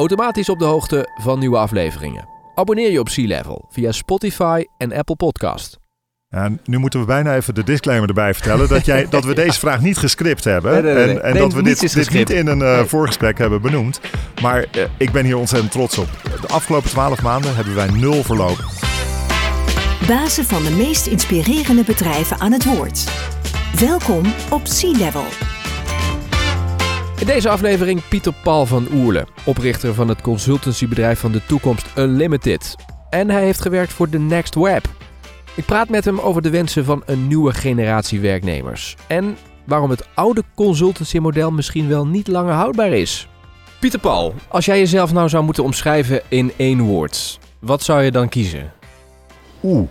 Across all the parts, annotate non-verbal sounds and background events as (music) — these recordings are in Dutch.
automatisch op de hoogte van nieuwe afleveringen. Abonneer je op Sea Level via Spotify en Apple Podcast. Ja, nu moeten we bijna even de disclaimer erbij vertellen dat, jij, (laughs) dat we deze vraag niet gescript hebben. Nee, nee, nee, nee. En, en Nee, dat we dit, dit niet in een eh, Nee. voorgesprek hebben benoemd. Maar eh, ik ben hier ontzettend trots op. De afgelopen twaalf maanden hebben wij nul verlopen. Bazen van de meest inspirerende bedrijven aan het woord. Welkom op Sea Level. Deze aflevering Pieter Paul van Oerle, oprichter van het consultancybedrijf van de toekomst Unlimited. En hij heeft gewerkt voor The Next Web. Ik praat met hem over de wensen van een nieuwe generatie werknemers. En waarom het oude consultancymodel misschien wel niet langer houdbaar is. Pieter Paul, als jij jezelf nou zou moeten omschrijven in één woord, wat zou je dan kiezen? Oeh.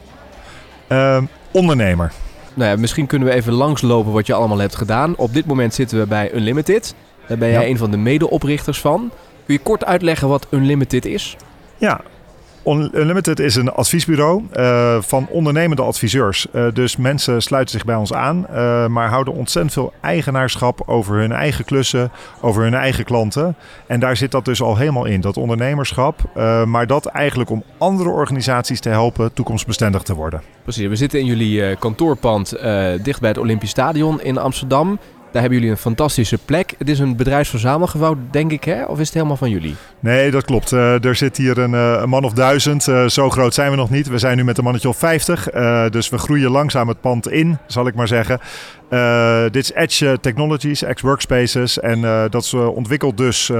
Ehm, ondernemer. Nou ja, misschien kunnen we even langslopen wat je allemaal hebt gedaan. Op dit moment zitten we bij Unlimited. Daar ben jij Ja. een van de medeoprichters van. Kun je kort uitleggen wat Unlimited is? Ja. Unlimited is een adviesbureau eh, van ondernemende adviseurs. Eh, dus mensen sluiten zich bij ons aan, eh, maar houden ontzettend veel eigenaarschap over hun eigen klussen, over hun eigen klanten. En daar zit dat dus al helemaal in, dat ondernemerschap. maar dat eigenlijk om andere organisaties te helpen toekomstbestendig te worden. Precies, we zitten in jullie kantoorpand dicht bij het Olympisch Stadion in Amsterdam. Daar hebben jullie een fantastische plek. Het is een bedrijfsverzamelgebouw, denk ik, hè? Of is het helemaal van jullie? Nee, dat klopt. Eh, er zit hier een, eh, man of duizend. Eh, zo groot zijn we nog niet. We zijn nu met een mannetje of 50. Eh, dus we groeien langzaam het pand in, zal ik maar zeggen. Dit is Edge Technologies, Edge Workspaces. En dat is ontwikkeld dus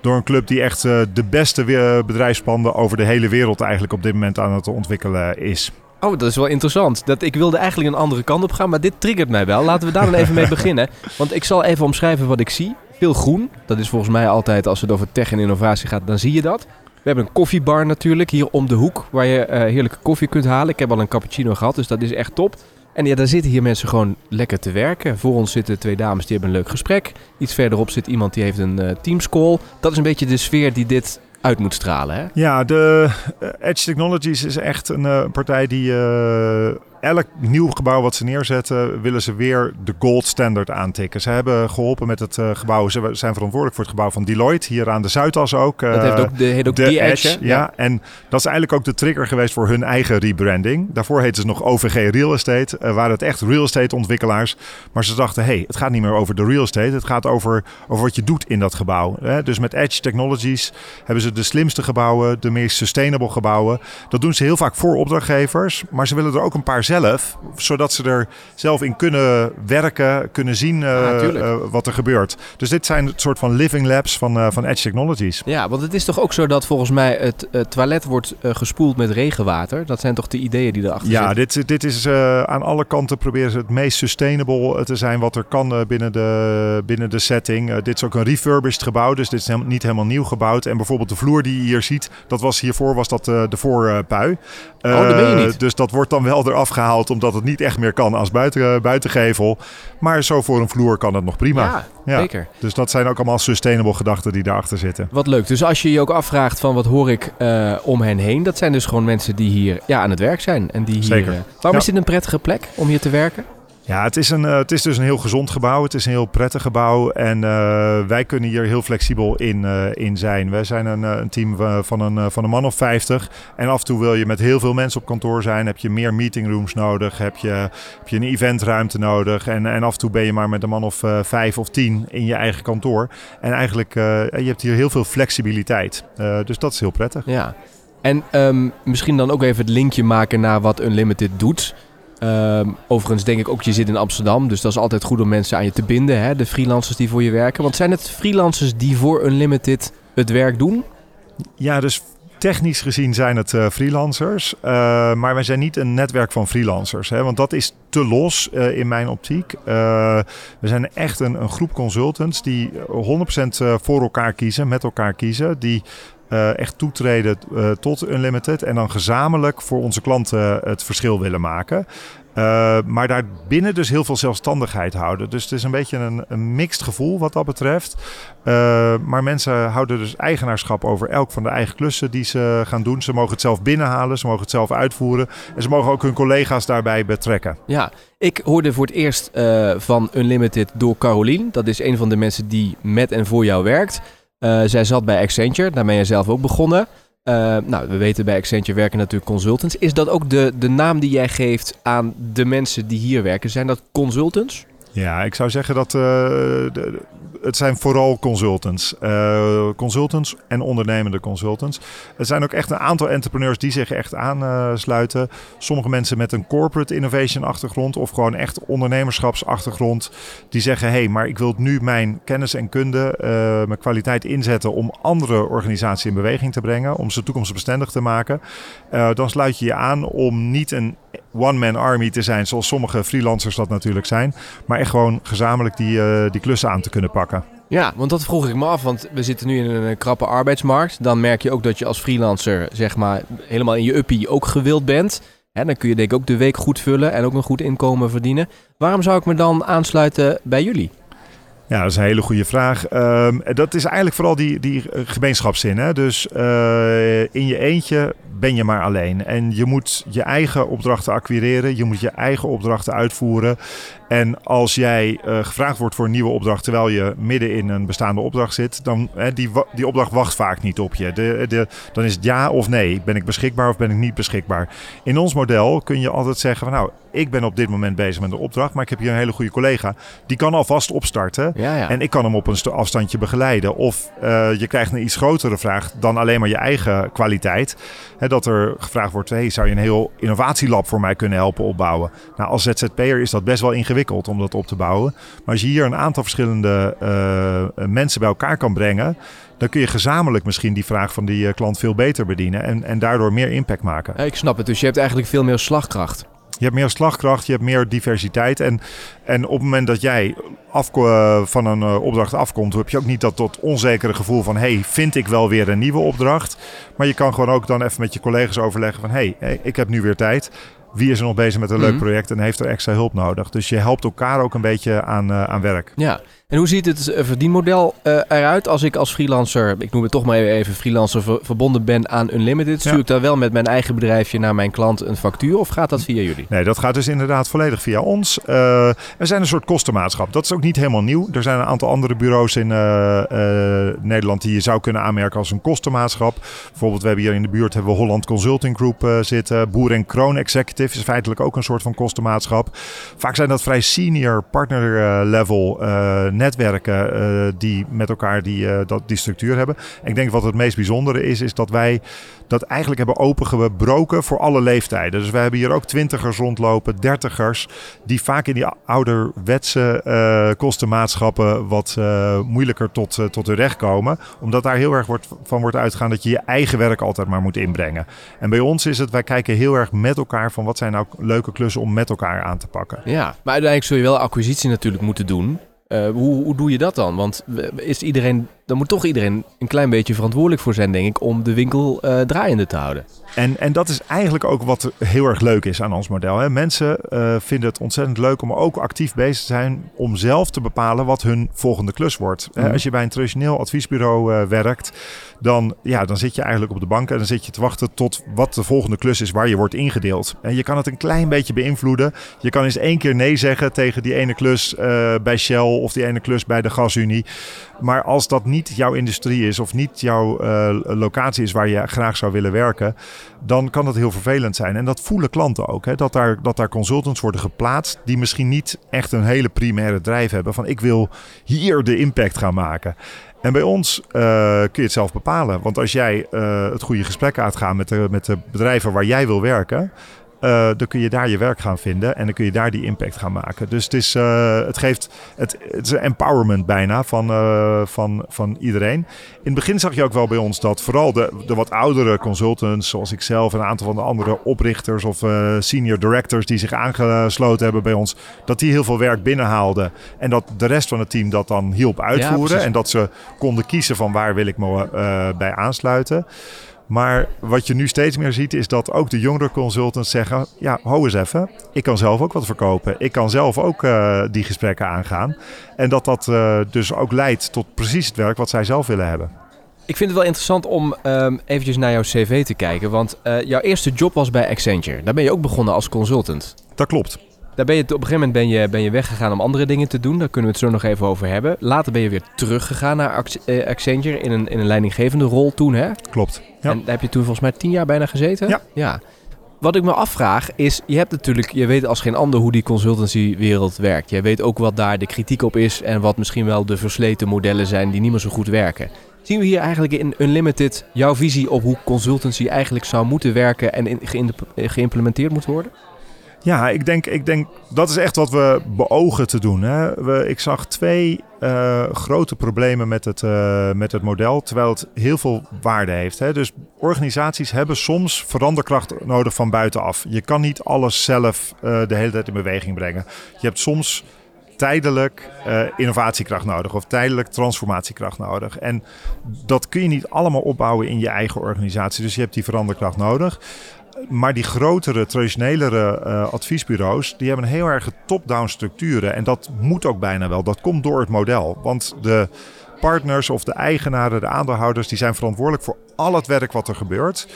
door een club die echt de beste bedrijfspanden over de hele wereld eigenlijk op dit moment aan het ontwikkelen is. Oh, dat is wel interessant. Dat, ik wilde eigenlijk een andere kant op gaan, maar dit triggert mij wel. Laten we daar dan even mee (laughs) beginnen. Want ik zal even omschrijven wat ik zie. Veel groen. Dat is volgens mij altijd, als het over tech en innovatie gaat, dan zie je dat. We hebben een koffiebar natuurlijk, hier om de hoek, waar je eh, heerlijke koffie kunt halen. Ik heb al een cappuccino gehad, dus dat is echt top. En ja, daar zitten hier mensen gewoon lekker te werken. Voor ons zitten twee dames, die hebben een leuk gesprek. Iets verderop zit iemand die heeft een eh Teams call. Dat is een beetje de sfeer die dit uit moet stralen, hè? Ja, de eh, Edge Technologies is echt een eh, partij die eh, elk nieuw gebouw wat ze neerzetten, willen ze weer de gold standard aantikken. Ze hebben geholpen met het eh, gebouw, ze zijn verantwoordelijk voor het gebouw van Deloitte, hier aan de Zuidas ook. Dat eh, heeft ook, de, heet ook de The Edge, ja. En dat is eigenlijk ook de trigger geweest voor hun eigen rebranding. Daarvoor heten ze nog OVG Real Estate, eh, waren het echt real estate ontwikkelaars. Maar ze dachten, hey, het gaat niet meer over de real estate, het gaat over, over wat je doet in dat gebouw. Hè? Dus met Edge Technologies hebben ze de slimste gebouwen, de meest sustainable gebouwen. Dat doen ze heel vaak voor opdrachtgevers, maar ze willen er ook een paar zelf, zodat ze er zelf in kunnen werken, kunnen zien eh, Ja, eh, wat er gebeurt. Dus dit zijn het soort van living labs van, eh, van Edge Technologies. Ja, want het is toch ook zo dat volgens mij het toilet wordt gespoeld met regenwater. Dat zijn toch de ideeën die erachter Ja, zitten? dit, dit is aan alle kanten proberen ze het meest sustainable te zijn wat er kan binnen, de, binnen de setting. Dit is ook een refurbished gebouw, dus dit is helemaal- niet helemaal nieuw gebouwd. En bijvoorbeeld de vloer die je hier ziet, dat was hiervoor was dat de voorpui. Oh, dat meen je niet. Dus dat wordt dan wel eraf gehaald omdat het niet echt meer kan als buiten, buitengevel. Maar zo voor een vloer kan het nog prima. Ja, Ja. zeker. Dus dat zijn ook allemaal sustainable gedachten die daarachter zitten. Wat leuk. Dus als je je ook afvraagt van wat hoor ik eh, om hen heen. Dat zijn dus gewoon mensen die hier ja, aan het werk zijn. En die hier, Zeker. eh, waarom Ja. is dit een prettige plek om hier te werken? Ja, het is, een, eh, het is dus een heel gezond gebouw. Het is een heel prettig gebouw. En eh, wij kunnen hier heel flexibel in, eh, in zijn. Wij zijn een, een team van een, van een man of 50. En af en toe wil je met heel veel mensen op kantoor zijn. Heb je meer meetingrooms nodig. Heb je, heb je een eventruimte nodig. En, en af en toe ben je maar met een man of vijf of tien in je eigen kantoor. En eigenlijk, je hebt hier heel veel flexibiliteit. Dus dat is heel prettig. Ja. En ehm, misschien dan ook even het linkje maken naar wat Unlimited doet. Ehm, overigens denk ik ook, je zit in Amsterdam. Dus dat is altijd goed om mensen aan je te binden. Hè? De freelancers die voor je werken. Want zijn het freelancers die voor Unlimited het werk doen? Ja, dus technisch gezien zijn het eh, freelancers. eh, maar wij zijn niet een netwerk van freelancers. Hè, want dat is te los eh, in mijn optiek. We zijn echt een, een groep consultants die 100% eh, voor elkaar kiezen, met elkaar kiezen. Die eh, echt toetreden eh, tot Unlimited. En dan gezamenlijk voor onze klanten het verschil willen maken. Uh, maar daarbinnen dus heel veel zelfstandigheid houden. Dus het is een beetje een, een mixed gevoel wat dat betreft. Uh, maar mensen houden dus eigenaarschap over elk van de eigen klussen die ze gaan doen. Ze mogen het zelf binnenhalen, ze mogen het zelf uitvoeren. En ze mogen ook hun collega's daarbij betrekken. Ja, ik hoorde voor het eerst uh, van Unlimited door Carolien. Dat is een van de mensen die met en voor jou werkt. Eh, zij zat bij Accenture, daar ben je zelf ook begonnen. Uh, nou, we weten bij Accenture werken natuurlijk consultants. Is dat ook de, de naam die jij geeft aan de mensen die hier werken? Zijn dat consultants? Ja, ik zou zeggen dat de, het zijn vooral consultants. Uh, consultants en ondernemende consultants. Er zijn ook echt een aantal entrepreneurs die zich echt aansluiten. Sommige mensen met een corporate innovation achtergrond of gewoon echt ondernemerschapsachtergrond. Die zeggen, hé, hey, maar ik wil nu mijn kennis en kunde, uh, mijn kwaliteit inzetten om andere organisaties in beweging te brengen. Om ze toekomstbestendig te maken. Dan sluit je je aan om niet een one-man army te zijn zoals sommige freelancers dat natuurlijk zijn. Maar echt gewoon gezamenlijk die, uh, die klussen aan te kunnen pakken. Ja, want dat vroeg ik me af, want we zitten nu in een krappe arbeidsmarkt. Dan merk je ook dat je als freelancer, zeg maar, helemaal in je uppie ook gewild bent. Hè, dan kun je denk ik ook de week goed vullen en ook een goed inkomen verdienen. Waarom zou ik me dan aansluiten bij jullie? Ja, dat is een hele goede vraag. Um, dat is eigenlijk vooral die, die gemeenschapszin. Hè? Dus uh, in je eentje ben je maar alleen. En je moet je eigen opdrachten acquireren. Je moet je eigen opdrachten uitvoeren. En als jij uh, gevraagd wordt voor een nieuwe opdracht terwijl je midden in een bestaande opdracht zit, dan hè, die, die opdracht wacht vaak niet op je. De, de, dan is het ja of nee. Ben ik beschikbaar of ben ik niet beschikbaar? In ons model kun je altijd zeggen van nou, ik ben op dit moment bezig met de opdracht, maar ik heb hier een hele goede collega. Die kan alvast opstarten ja, ja. en ik kan hem op een afstandje begeleiden. Of uh, je krijgt een iets grotere vraag dan alleen maar je eigen kwaliteit. Hè, dat er gevraagd wordt, hey, zou je een heel innovatielab voor mij kunnen helpen opbouwen? Nou, als ZZP'er is dat best wel ingewikkeld om dat op te bouwen. Maar als je hier een aantal verschillende uh, mensen bij elkaar kan brengen, dan kun je gezamenlijk misschien die vraag van die klant veel beter bedienen en, en daardoor meer impact maken. Ik snap het, dus je hebt eigenlijk veel meer slagkracht. Je hebt meer slagkracht, je hebt meer diversiteit. En, en op het moment dat jij af, van een opdracht afkomt, heb je ook niet dat tot onzekere gevoel van: hey, vind ik wel weer een nieuwe opdracht? Maar je kan gewoon ook dan even met je collega's overleggen van: hey, ik heb nu weer tijd. Wie is er nog bezig met een leuk project en heeft er extra hulp nodig? Dus je helpt elkaar ook een beetje aan, aan werk. Ja, en hoe ziet het verdienmodel uh, eruit als ik als freelancer, ik noem het toch maar even freelancer, ver, verbonden ben aan Unlimited? Stuur ja. ik daar wel met mijn eigen bedrijfje naar mijn klant een factuur of gaat dat via jullie? Nee, dat gaat dus inderdaad volledig via ons. Uh, we zijn een soort kostenmaatschap. Dat is ook niet helemaal nieuw. Er zijn een aantal andere bureaus in uh, Nederland die je zou kunnen aanmerken als een kostenmaatschap. Bijvoorbeeld, we hebben hier in de buurt hebben we Holland Consulting Group zitten. Boer en Kroon Executive is feitelijk ook een soort van kostenmaatschap. Vaak zijn dat vrij senior partner level netwerken uh, die met elkaar die, uh, dat, die structuur hebben. En ik denk wat het meest bijzondere is, is dat wij dat eigenlijk hebben opengebroken voor alle leeftijden. Dus wij hebben hier ook twintigers rondlopen, dertigers, die vaak in die ouderwetse uh, kostenmaatschappen wat moeilijker tot, tot recht komen. Omdat daar heel erg wordt, van wordt uitgegaan dat je je eigen werk altijd maar moet inbrengen. En bij ons is het, wij kijken heel erg met elkaar van wat zijn nou leuke klussen om met elkaar aan te pakken. Ja, maar uiteindelijk zul je wel acquisitie natuurlijk moeten doen. Uh, hoe, hoe doe je dat dan? Want is iedereen, dan moet toch iedereen een klein beetje verantwoordelijk voor zijn, denk ik, om de winkel uh, draaiende te houden. En, en dat is eigenlijk ook wat heel erg leuk is aan ons model. Hè. Mensen uh, vinden het ontzettend leuk om ook actief bezig te zijn om zelf te bepalen wat hun volgende klus wordt. Mm. Als je bij een traditioneel adviesbureau werkt, dan, ja, dan zit je eigenlijk op de bank en dan zit je te wachten tot wat de volgende klus is waar je wordt ingedeeld. En je kan het een klein beetje beïnvloeden. Je kan eens één keer nee zeggen tegen die ene klus bij Shell of die ene klus bij de gasunie. Maar als dat niet jouw industrie is of niet jouw uh, locatie is waar je graag zou willen werken, dan kan dat heel vervelend zijn. En dat voelen klanten ook. Hè? Dat, daar, dat daar consultants worden geplaatst die misschien niet echt een hele primaire drijf hebben van ik wil hier de impact gaan maken. En bij ons uh, kun je het zelf bepalen. Want als jij uh, het goede gesprek uitgaat met de, met de bedrijven waar jij wil werken, uh, dan kun je daar je werk gaan vinden en dan kun je daar die impact gaan maken. Dus het, is, uh, het geeft het, het is een empowerment bijna van, uh, van, van iedereen. In het begin zag je ook wel bij ons dat vooral de, de wat oudere consultants, zoals ik zelf en een aantal van de andere oprichters of senior directors die zich aangesloten hebben bij ons, dat die heel veel werk binnenhaalden en dat de rest van het team dat dan hielp uitvoeren ja, en dat ze konden kiezen van waar wil ik me bij aansluiten. Maar wat je nu steeds meer ziet is dat ook de jongere consultants zeggen... ja, hou eens even, ik kan zelf ook wat verkopen. Ik kan zelf ook uh, die gesprekken aangaan. En dat dat uh, dus ook leidt tot precies het werk wat zij zelf willen hebben. Ik vind het wel interessant om um, eventjes naar jouw cv te kijken. Want uh, jouw eerste job was bij Accenture. Daar ben je ook begonnen als consultant. Dat klopt. Daar ben je, op een gegeven moment ben je, ben je weggegaan om andere dingen te doen. Daar kunnen we het zo nog even over hebben. Later ben je weer teruggegaan naar eh, Accenture in een, in een leidinggevende rol toen, hè? Klopt. Ja. En daar heb je toen volgens mij tien jaar bijna gezeten? Ja. ja. Wat ik me afvraag is, je hebt natuurlijk, je weet als geen ander hoe die consultancywereld werkt. Je weet ook wat daar de kritiek op is en wat misschien wel de versleten modellen zijn die niet meer zo goed werken. Zien we hier eigenlijk in Unlimited jouw visie op hoe consultancy eigenlijk zou moeten werken en in, geïn- geïmplementeerd moet worden? Ja, ik denk, ik denk dat is echt wat we beogen te doen. Hè. We, ik zag twee eh, grote problemen met het, eh, met het model, terwijl het heel veel waarde heeft. Hè. Dus organisaties hebben soms veranderkracht nodig van buitenaf. Je kan niet alles zelf eh, de hele tijd in beweging brengen. Je hebt soms tijdelijk innovatiekracht nodig of tijdelijk transformatiekracht nodig. En dat kun je niet allemaal opbouwen in je eigen organisatie. Dus je hebt die veranderkracht nodig. Maar die grotere, traditionelere eh, adviesbureaus, die hebben een heel erg top-down structuren. En dat moet ook bijna wel. Dat komt door het model. Want de partners of de eigenaren, de aandeelhouders, die zijn verantwoordelijk voor al het werk wat er gebeurt.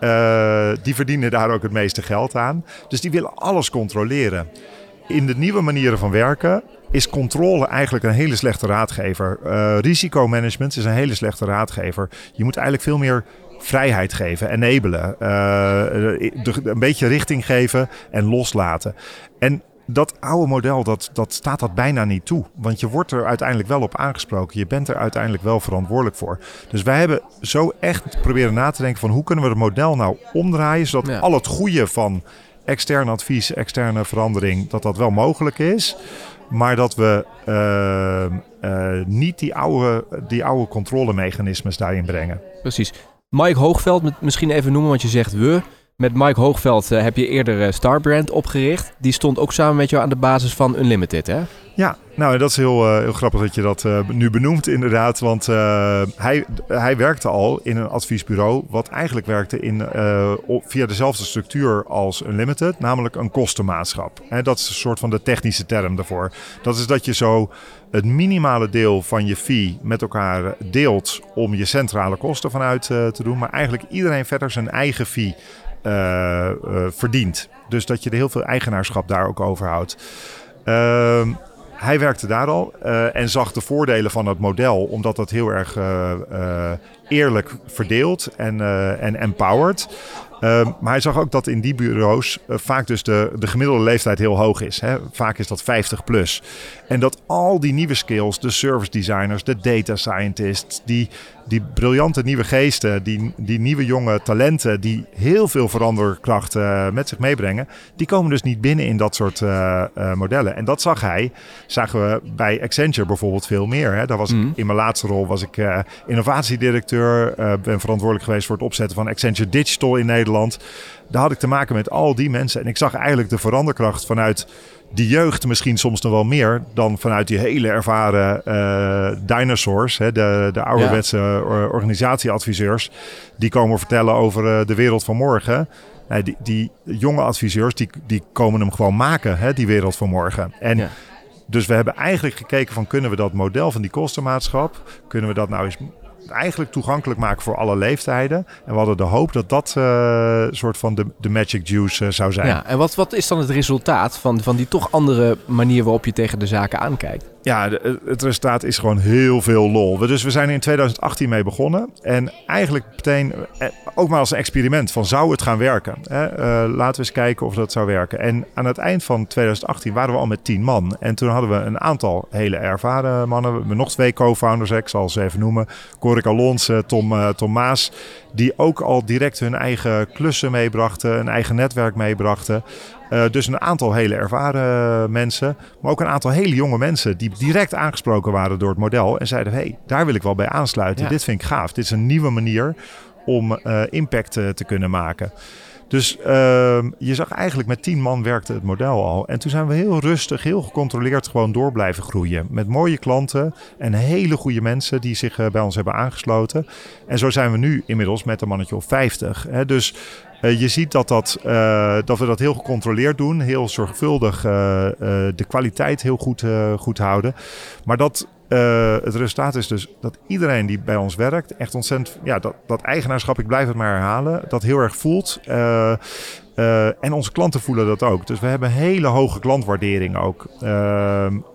Eh, die verdienen daar ook het meeste geld aan. Dus die willen alles controleren. In de nieuwe manieren van werken is controle eigenlijk een hele slechte raadgever. Eh, risicomanagement is een hele slechte raadgever. Je moet eigenlijk veel meer vrijheid geven, enabelen, eh, een beetje richting geven en loslaten. En dat oude model, dat, dat staat dat bijna niet toe. Want je wordt er uiteindelijk wel op aangesproken. Je bent er uiteindelijk wel verantwoordelijk voor. Dus wij hebben zo echt proberen na te denken van hoe kunnen we het model nou omdraaien, zodat Ja. al het goede van extern advies, externe verandering, dat dat wel mogelijk is. Maar dat we eh, eh, niet die oude, die oude controlemechanismes daarin brengen. Precies. Mike Hoogveld, misschien even noemen, want je zegt we. Met Mike Hoogveld eh, heb je eerder eh, Starbrand opgericht. Die stond ook samen met jou aan de basis van Unlimited, hè? Ja, nou dat is heel, eh, heel grappig dat je dat nu benoemt inderdaad. Want hij, hij werkte al in een adviesbureau wat eigenlijk werkte in, via dezelfde structuur als Unlimited. Namelijk een kostenmaatschap. En dat is een soort van de technische term daarvoor. Dat is dat je zo het minimale deel van je fee met elkaar deelt om je centrale kosten vanuit te doen. Maar eigenlijk iedereen verder zijn eigen fee eh, eh, verdient. Dus dat je er heel veel eigenaarschap daar ook over houdt. Ehm, hij werkte daar al eh, en zag de voordelen van het model, omdat dat heel erg eerlijk verdeeld en, en empowered. Ehm, maar hij zag ook dat in die bureaus vaak dus de, de gemiddelde leeftijd heel hoog is. Hè? Vaak is dat 50 plus. En dat al die nieuwe skills, de service designers, de data scientists, die, die briljante nieuwe geesten, die, die nieuwe jonge talenten, die heel veel veranderkracht eh, met zich meebrengen, die komen dus niet binnen in dat soort eh, eh, modellen. En dat zag hij, zagen we bij Accenture bijvoorbeeld veel meer. Hè? Daar was Mhm. ik, in mijn laatste rol was ik innovatiedirecteur, ben verantwoordelijk geweest voor het opzetten van Accenture Digital in Nederland. Daar had ik te maken met al die mensen en ik zag eigenlijk de veranderkracht vanuit die jeugd misschien soms nog wel meer dan vanuit die hele ervaren eh, dinosaurs, hè, de, de ouderwetse eh, organisatieadviseurs, die komen vertellen over eh, de wereld van morgen. Die, die jonge adviseurs, die, die komen hem gewoon maken, hè, die wereld van morgen. En Ja. dus we hebben eigenlijk gekeken van kunnen we dat model van die kostenmaatschap, kunnen we dat nou eens eigenlijk toegankelijk maken voor alle leeftijden. En we hadden de hoop dat dat eh soort van de, de magic juice eh, zou zijn. Ja, en wat, wat is dan het resultaat van, van die toch andere manier waarop je tegen de zaken aankijkt? Ja, het resultaat is gewoon heel veel lol. Dus we zijn in 2018 mee begonnen. En eigenlijk meteen, eh, ook maar als een experiment, van zou het gaan werken? Hè? Eh, laten we eens kijken of dat zou werken. En aan het eind van 2018 waren we al met 10 man. En toen hadden we een aantal hele ervaren mannen. We nog twee co-founders, ik zal ze even noemen. Corik Alons, eh, Tom, Tom Maas. Die ook al direct hun eigen klussen meebrachten, een eigen netwerk meebrachten. Eh, dus een aantal hele ervaren mensen, maar ook een aantal hele jonge mensen die direct aangesproken waren door het model en zeiden: hey, daar wil ik wel bij aansluiten. Ja. Dit vind ik gaaf. Dit is een nieuwe manier om eh, impact eh, te kunnen maken. Dus ehm, je zag eigenlijk met tien man werkte het model al. En toen zijn we heel rustig, heel gecontroleerd gewoon door blijven groeien. Met mooie klanten en hele goede mensen die zich bij ons hebben aangesloten. En zo zijn we nu inmiddels met een mannetje of 50. Hè. Dus je ziet dat, dat, eh, dat we dat heel gecontroleerd doen. Heel zorgvuldig eh, eh, de kwaliteit heel goed, eh, goed houden. Maar dat eh, het resultaat is dus dat iedereen die bij ons werkt, echt ontzettend, ja, dat, dat eigenaarschap, ik blijf het maar herhalen, dat heel erg voelt. En onze klanten voelen dat ook. Dus we hebben hele hoge klantwaardering ook.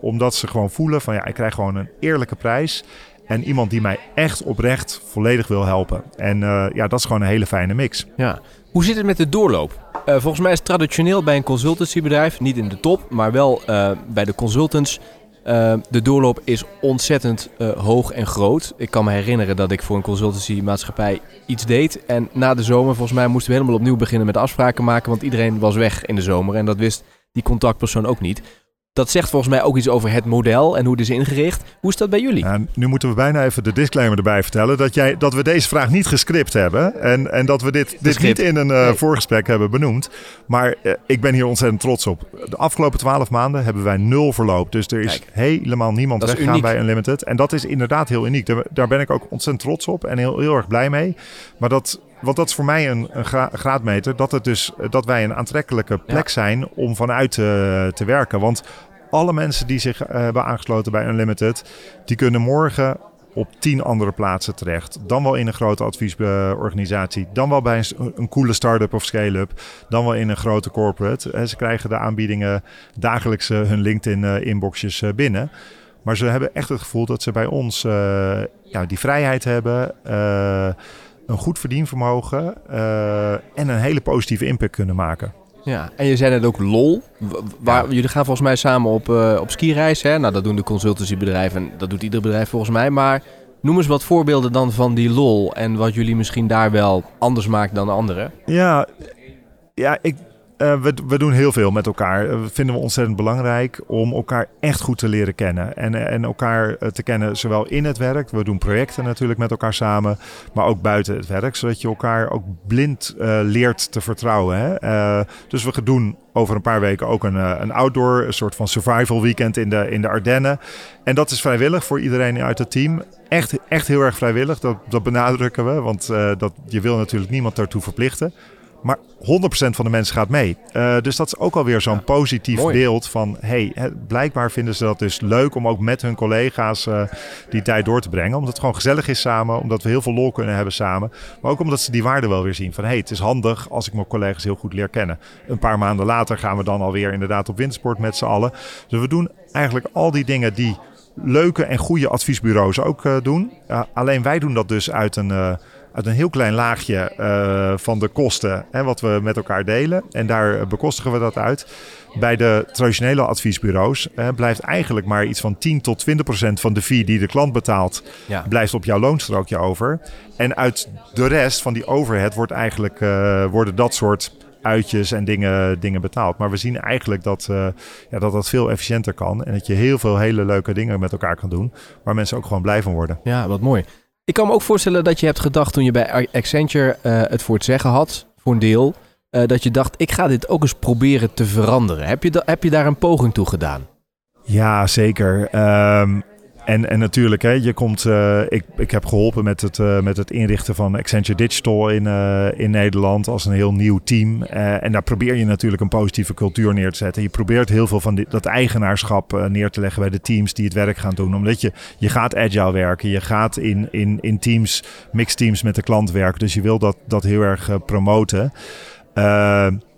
omdat ze gewoon voelen van ja, ik krijg gewoon een eerlijke prijs. En iemand die mij echt oprecht volledig wil helpen. En ja, dat is gewoon een hele fijne mix. Ja. Hoe zit het met de doorloop? volgens mij is traditioneel bij een consultancybedrijf, niet in de top, maar wel bij de consultants uh, de doorloop is ontzettend hoog en groot. Ik kan me herinneren dat ik voor een consultancymaatschappij iets deed. En na de zomer, volgens mij, moesten we helemaal opnieuw beginnen met afspraken maken. Want iedereen was weg in de zomer. En dat wist die contactpersoon ook niet. Dat zegt volgens mij ook iets over het model en hoe het is ingericht. Hoe is dat bij jullie? Nu moeten we bijna even de disclaimer erbij vertellen. Dat, jij, dat we deze vraag niet gescript hebben. En, en dat we dit, dit niet in een uh, voorgesprek hebben benoemd. Maar uh, ik ben hier ontzettend trots op. De afgelopen twaalf maanden hebben wij nul verloop. Dus er is Kijk, helemaal niemand weggegaan bij Unlimited. En dat is inderdaad heel uniek. Daar, daar ben ik ook ontzettend trots op en heel, heel erg blij mee. Maar dat, want dat is voor mij een, een graadmeter. Dat, het dus, dat wij een aantrekkelijke plek ja. zijn om vanuit te, te werken. Want alle mensen die zich uh, hebben aangesloten bij Unlimited, die kunnen morgen op tien andere plaatsen terecht. Dan wel in een grote adviesorganisatie. Dan wel bij een, een coole start-up of scale-up. Dan wel in een grote corporate. En ze krijgen de aanbiedingen dagelijks uh, hun LinkedIn-inboxjes uh, binnen. Maar ze hebben echt het gevoel dat ze bij ons ja, die vrijheid hebben. een goed verdienvermogen. en een hele positieve impact kunnen maken. Ja, en je zei net ook LOL. Waar, Jullie gaan volgens mij samen op, uh, op skireis. Hè? Nou, dat doen de consultancybedrijven en dat doet ieder bedrijf volgens mij. Maar noem eens wat voorbeelden dan van die LOL en wat jullie misschien daar wel anders maakt dan anderen. Ja, ja ik, uh, we, we, doen heel veel met elkaar. Dat uh, vinden we ontzettend belangrijk om elkaar echt goed te leren kennen. En, en elkaar te kennen zowel in het werk. We doen projecten natuurlijk met elkaar samen. Maar ook buiten het werk. Zodat je elkaar ook blind leert te vertrouwen. Hè? dus we doen over een paar weken ook een, een outdoor, een soort van survival weekend in de, in de Ardennen. En dat is vrijwillig voor iedereen uit het team. Echt, echt heel erg vrijwillig, dat, dat benadrukken we. Want dat, je wil natuurlijk niemand daartoe verplichten. Maar 100% van de mensen gaat mee. Uh, dus dat is ook alweer zo'n ja, positief mooi. beeld van... hey, blijkbaar vinden ze dat dus leuk om ook met hun collega's uh, die tijd door te brengen. Omdat het gewoon gezellig is samen. Omdat we heel veel lol kunnen hebben samen. Maar ook omdat ze die waarde wel weer zien. Van hey, het is handig als ik mijn collega's heel goed leer kennen. Een paar maanden later gaan we dan alweer inderdaad op windsport met z'n allen. Dus we doen eigenlijk al die dingen die leuke en goede adviesbureaus ook uh, doen. alleen wij doen dat dus uit een uit een heel klein laagje uh, van de kosten hè, wat we met elkaar delen. En daar bekostigen we dat uit. Bij de traditionele adviesbureaus hè, blijft eigenlijk maar iets van 10 tot 20 procent van de fee die de klant betaalt, ja. blijft op jouw loonstrookje over. En uit de rest van die overhead wordt eigenlijk, uh, worden dat soort uitjes en dingen, dingen betaald. Maar we zien eigenlijk dat, uh, ja, dat dat veel efficiënter kan. En dat je heel veel hele leuke dingen met elkaar kan doen. Waar mensen ook gewoon blij van worden. Ja, wat mooi. Ik kan me ook voorstellen dat je hebt gedacht toen je bij Accenture uh, het voor het zeggen had, voor een deel, uh, dat je dacht, ik ga dit ook eens proberen te veranderen. Heb je, heb je daar een poging toe gedaan? Ja, zeker. Um, en, en natuurlijk, hè, je komt, uh, ik, ik heb geholpen met het, uh, met het inrichten van Accenture Digital in, uh, in Nederland als een heel nieuw team. en daar probeer je natuurlijk een positieve cultuur neer te zetten. Je probeert heel veel van dit, dat eigenaarschap neer te leggen bij de teams die het werk gaan doen. Omdat je, je gaat agile werken, je gaat in, in, in teams, mixed teams met de klant werken. Dus je wil dat, dat heel erg promoten.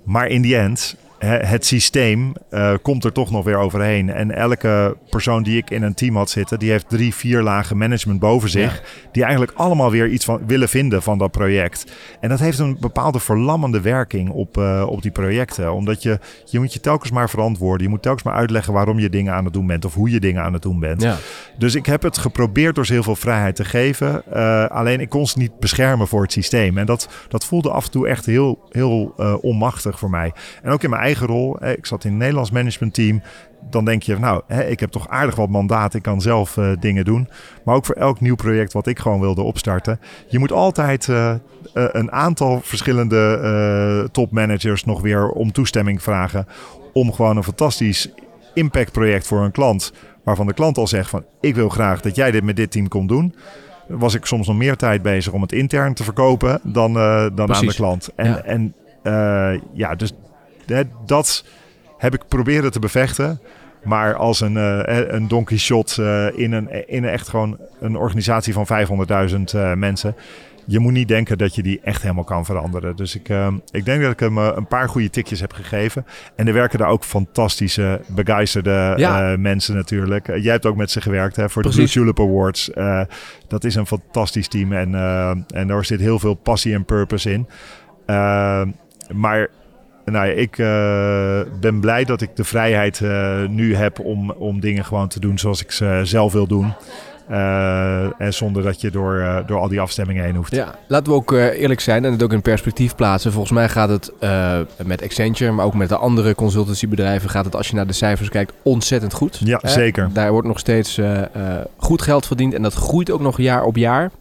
maar in die end het systeem uh, komt er toch nog weer overheen. En elke persoon die ik in een team had zitten, die heeft drie, vier lagen management boven zich. Ja. Die eigenlijk allemaal weer iets van willen vinden van dat project. En dat heeft een bepaalde verlammende werking op, uh, op die projecten. Omdat je, je moet je telkens maar verantwoorden. Je moet telkens maar uitleggen waarom je dingen aan het doen bent. Of hoe je dingen aan het doen bent. Ja. Dus ik heb het geprobeerd door ze heel veel vrijheid te geven. Uh, alleen ik kon ze niet beschermen voor het systeem. En dat, dat voelde af en toe echt heel, heel onmachtig voor mij. En ook in mijn eigen eigen rol. Ik zat in het Nederlands managementteam. Dan denk je, nou, ik heb toch aardig wat mandaat. Ik kan zelf uh, dingen doen. Maar ook voor elk nieuw project wat ik gewoon wilde opstarten. Je moet altijd uh, een aantal verschillende topmanagers nog weer om toestemming vragen. Om gewoon een fantastisch impactproject voor een klant. Waarvan de klant al zegt van, ik wil graag dat jij dit met dit team komt doen was ik soms nog meer tijd bezig om het intern te verkopen dan, uh, dan aan de klant. En, ja. en uh, ja, dus dat heb ik proberen te bevechten. Maar als een, uh, een Don Quixote uh, in, een, in een echt gewoon een organisatie van 500.000 uh, mensen je moet niet denken dat je die echt helemaal kan veranderen. Dus ik, ik denk dat ik hem een paar goede tikjes heb gegeven. En er werken daar ook fantastische, begeisterde ja. mensen natuurlijk. jij hebt ook met ze gewerkt hè, voor Precies. de Blue Tulip Awards. dat is een fantastisch team en, en daar zit heel veel passie en purpose in. maar nou ja, ik ben blij dat ik de vrijheid nu heb om, om dingen gewoon te doen zoals ik ze zelf wil doen. Uh, en zonder dat je door, uh, door al die afstemmingen heen hoeft. Ja, laten we ook uh, eerlijk zijn en het ook in perspectief plaatsen. Volgens mij gaat het met Accenture, maar ook met de andere consultancybedrijven, gaat het als je naar de cijfers kijkt ontzettend goed. Ja, zeker. Daar wordt nog steeds goed geld verdiend en dat groeit ook nog jaar op jaar.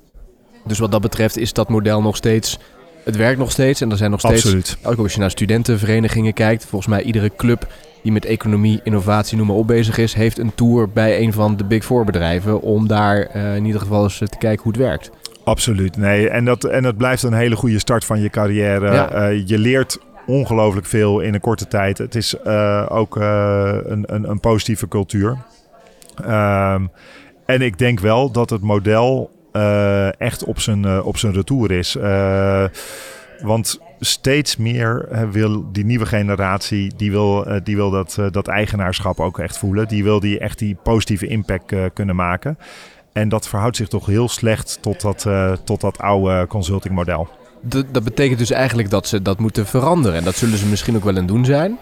Dus wat dat betreft is dat model nog steeds het werkt nog steeds en er zijn nog steeds. Absoluut. Ook als je naar studentenverenigingen kijkt, volgens mij iedere club die met economie, innovatie, noem maar op bezig is, heeft een tour bij een van de Big Four bedrijven om daar uh, in ieder geval eens te kijken hoe het werkt. Absoluut, nee. En dat, en dat blijft een hele goede start van je carrière. Ja. Uh, je leert ongelooflijk veel in een korte tijd. Het is uh, ook een, een, een, positieve cultuur. Um, en ik denk wel dat het model echt op zijn, op zijn retour is. want steeds meer wil die nieuwe generatie, die wil, die wil dat, dat eigenaarschap ook echt voelen. Die wil die echt die positieve impact kunnen maken. En dat verhoudt zich toch heel slecht tot dat, tot dat oude consultingmodel. Dat betekent dus eigenlijk dat ze dat moeten veranderen. En dat zullen ze misschien ook wel aan doen zijn.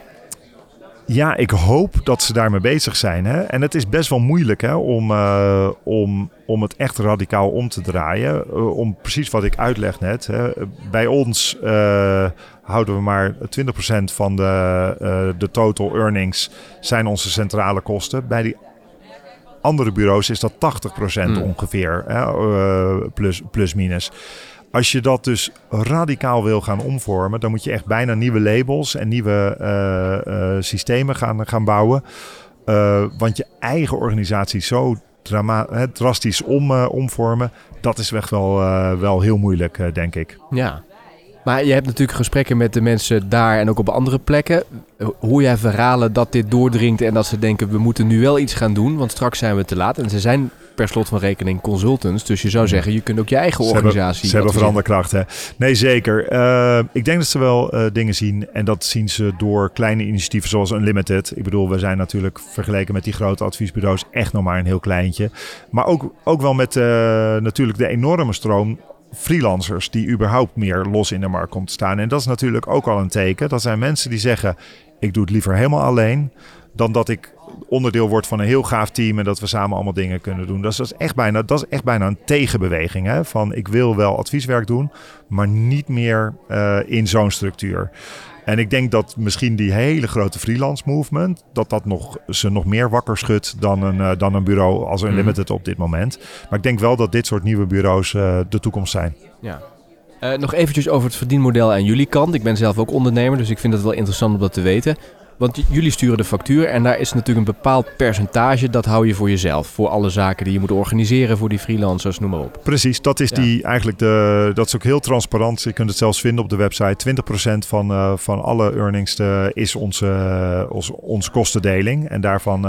Ja, ik hoop dat ze daarmee bezig zijn. Hè? En het is best wel moeilijk hè, om, uh, om, om het echt radicaal om te draaien. Uh, om precies wat ik uitleg net. Hè. Bij ons uh, houden we maar 20% van de, de total earnings zijn onze centrale kosten. Bij die andere bureaus is dat 80% hmm. ongeveer, hè, plus, plus minus. Als je dat dus radicaal wil gaan omvormen, dan moet je echt bijna nieuwe labels en nieuwe uh, uh, systemen gaan, gaan bouwen. Uh, want je eigen organisatie zo drama drastisch om, omvormen, dat is echt wel, wel heel moeilijk, denk ik. Ja, maar je hebt natuurlijk gesprekken met de mensen daar en ook op andere plekken. Hoe jij verhalen dat dit doordringt en dat ze denken we moeten nu wel iets gaan doen, want straks zijn we te laat. En ze zijn per slot van rekening consultants. Dus je zou zeggen, je kunt ook je eigen organisatie... Ze hebben, veranderkracht, hè? Nee, zeker. Uh, ik denk dat ze wel uh, dingen zien. En dat zien ze door kleine initiatieven zoals Unlimited. Ik bedoel, we zijn natuurlijk vergeleken met die grote adviesbureaus echt nog maar een heel kleintje. Maar ook, ook wel met uh, natuurlijk de enorme stroom freelancers die überhaupt meer los in de markt komt te staan. En dat is natuurlijk ook al een teken. Dat zijn mensen die zeggen: ik doe het liever helemaal alleen dan dat ik onderdeel word van een heel gaaf team en dat we samen allemaal dingen kunnen doen. Dat is, echt, bijna, dat is echt bijna een tegenbeweging. Hè? Van ik wil wel advieswerk doen, maar niet meer uh, in zo'n structuur. En ik denk dat misschien die hele grote freelance movement, dat dat nog, ze nog meer wakker schudt dan een, uh, dan een bureau als Unlimited mhm. op dit moment. Maar ik denk wel dat dit soort nieuwe bureaus uh, de toekomst zijn. Ja. Uh, nog eventjes over het verdienmodel aan jullie kant. Ik ben zelf ook ondernemer, dus ik vind het wel interessant om dat te weten. Want jullie sturen de factuur en daar is natuurlijk een bepaald percentage. Dat hou je voor jezelf. Voor alle zaken die je moet organiseren voor die freelancers, noem maar op. Precies, dat is die eigenlijk de. Dat is ook heel transparant. Je kunt het zelfs vinden op de website. 20% van, uh, van alle earnings de, is onze, uh, onze, onze kostendeling. En daarvan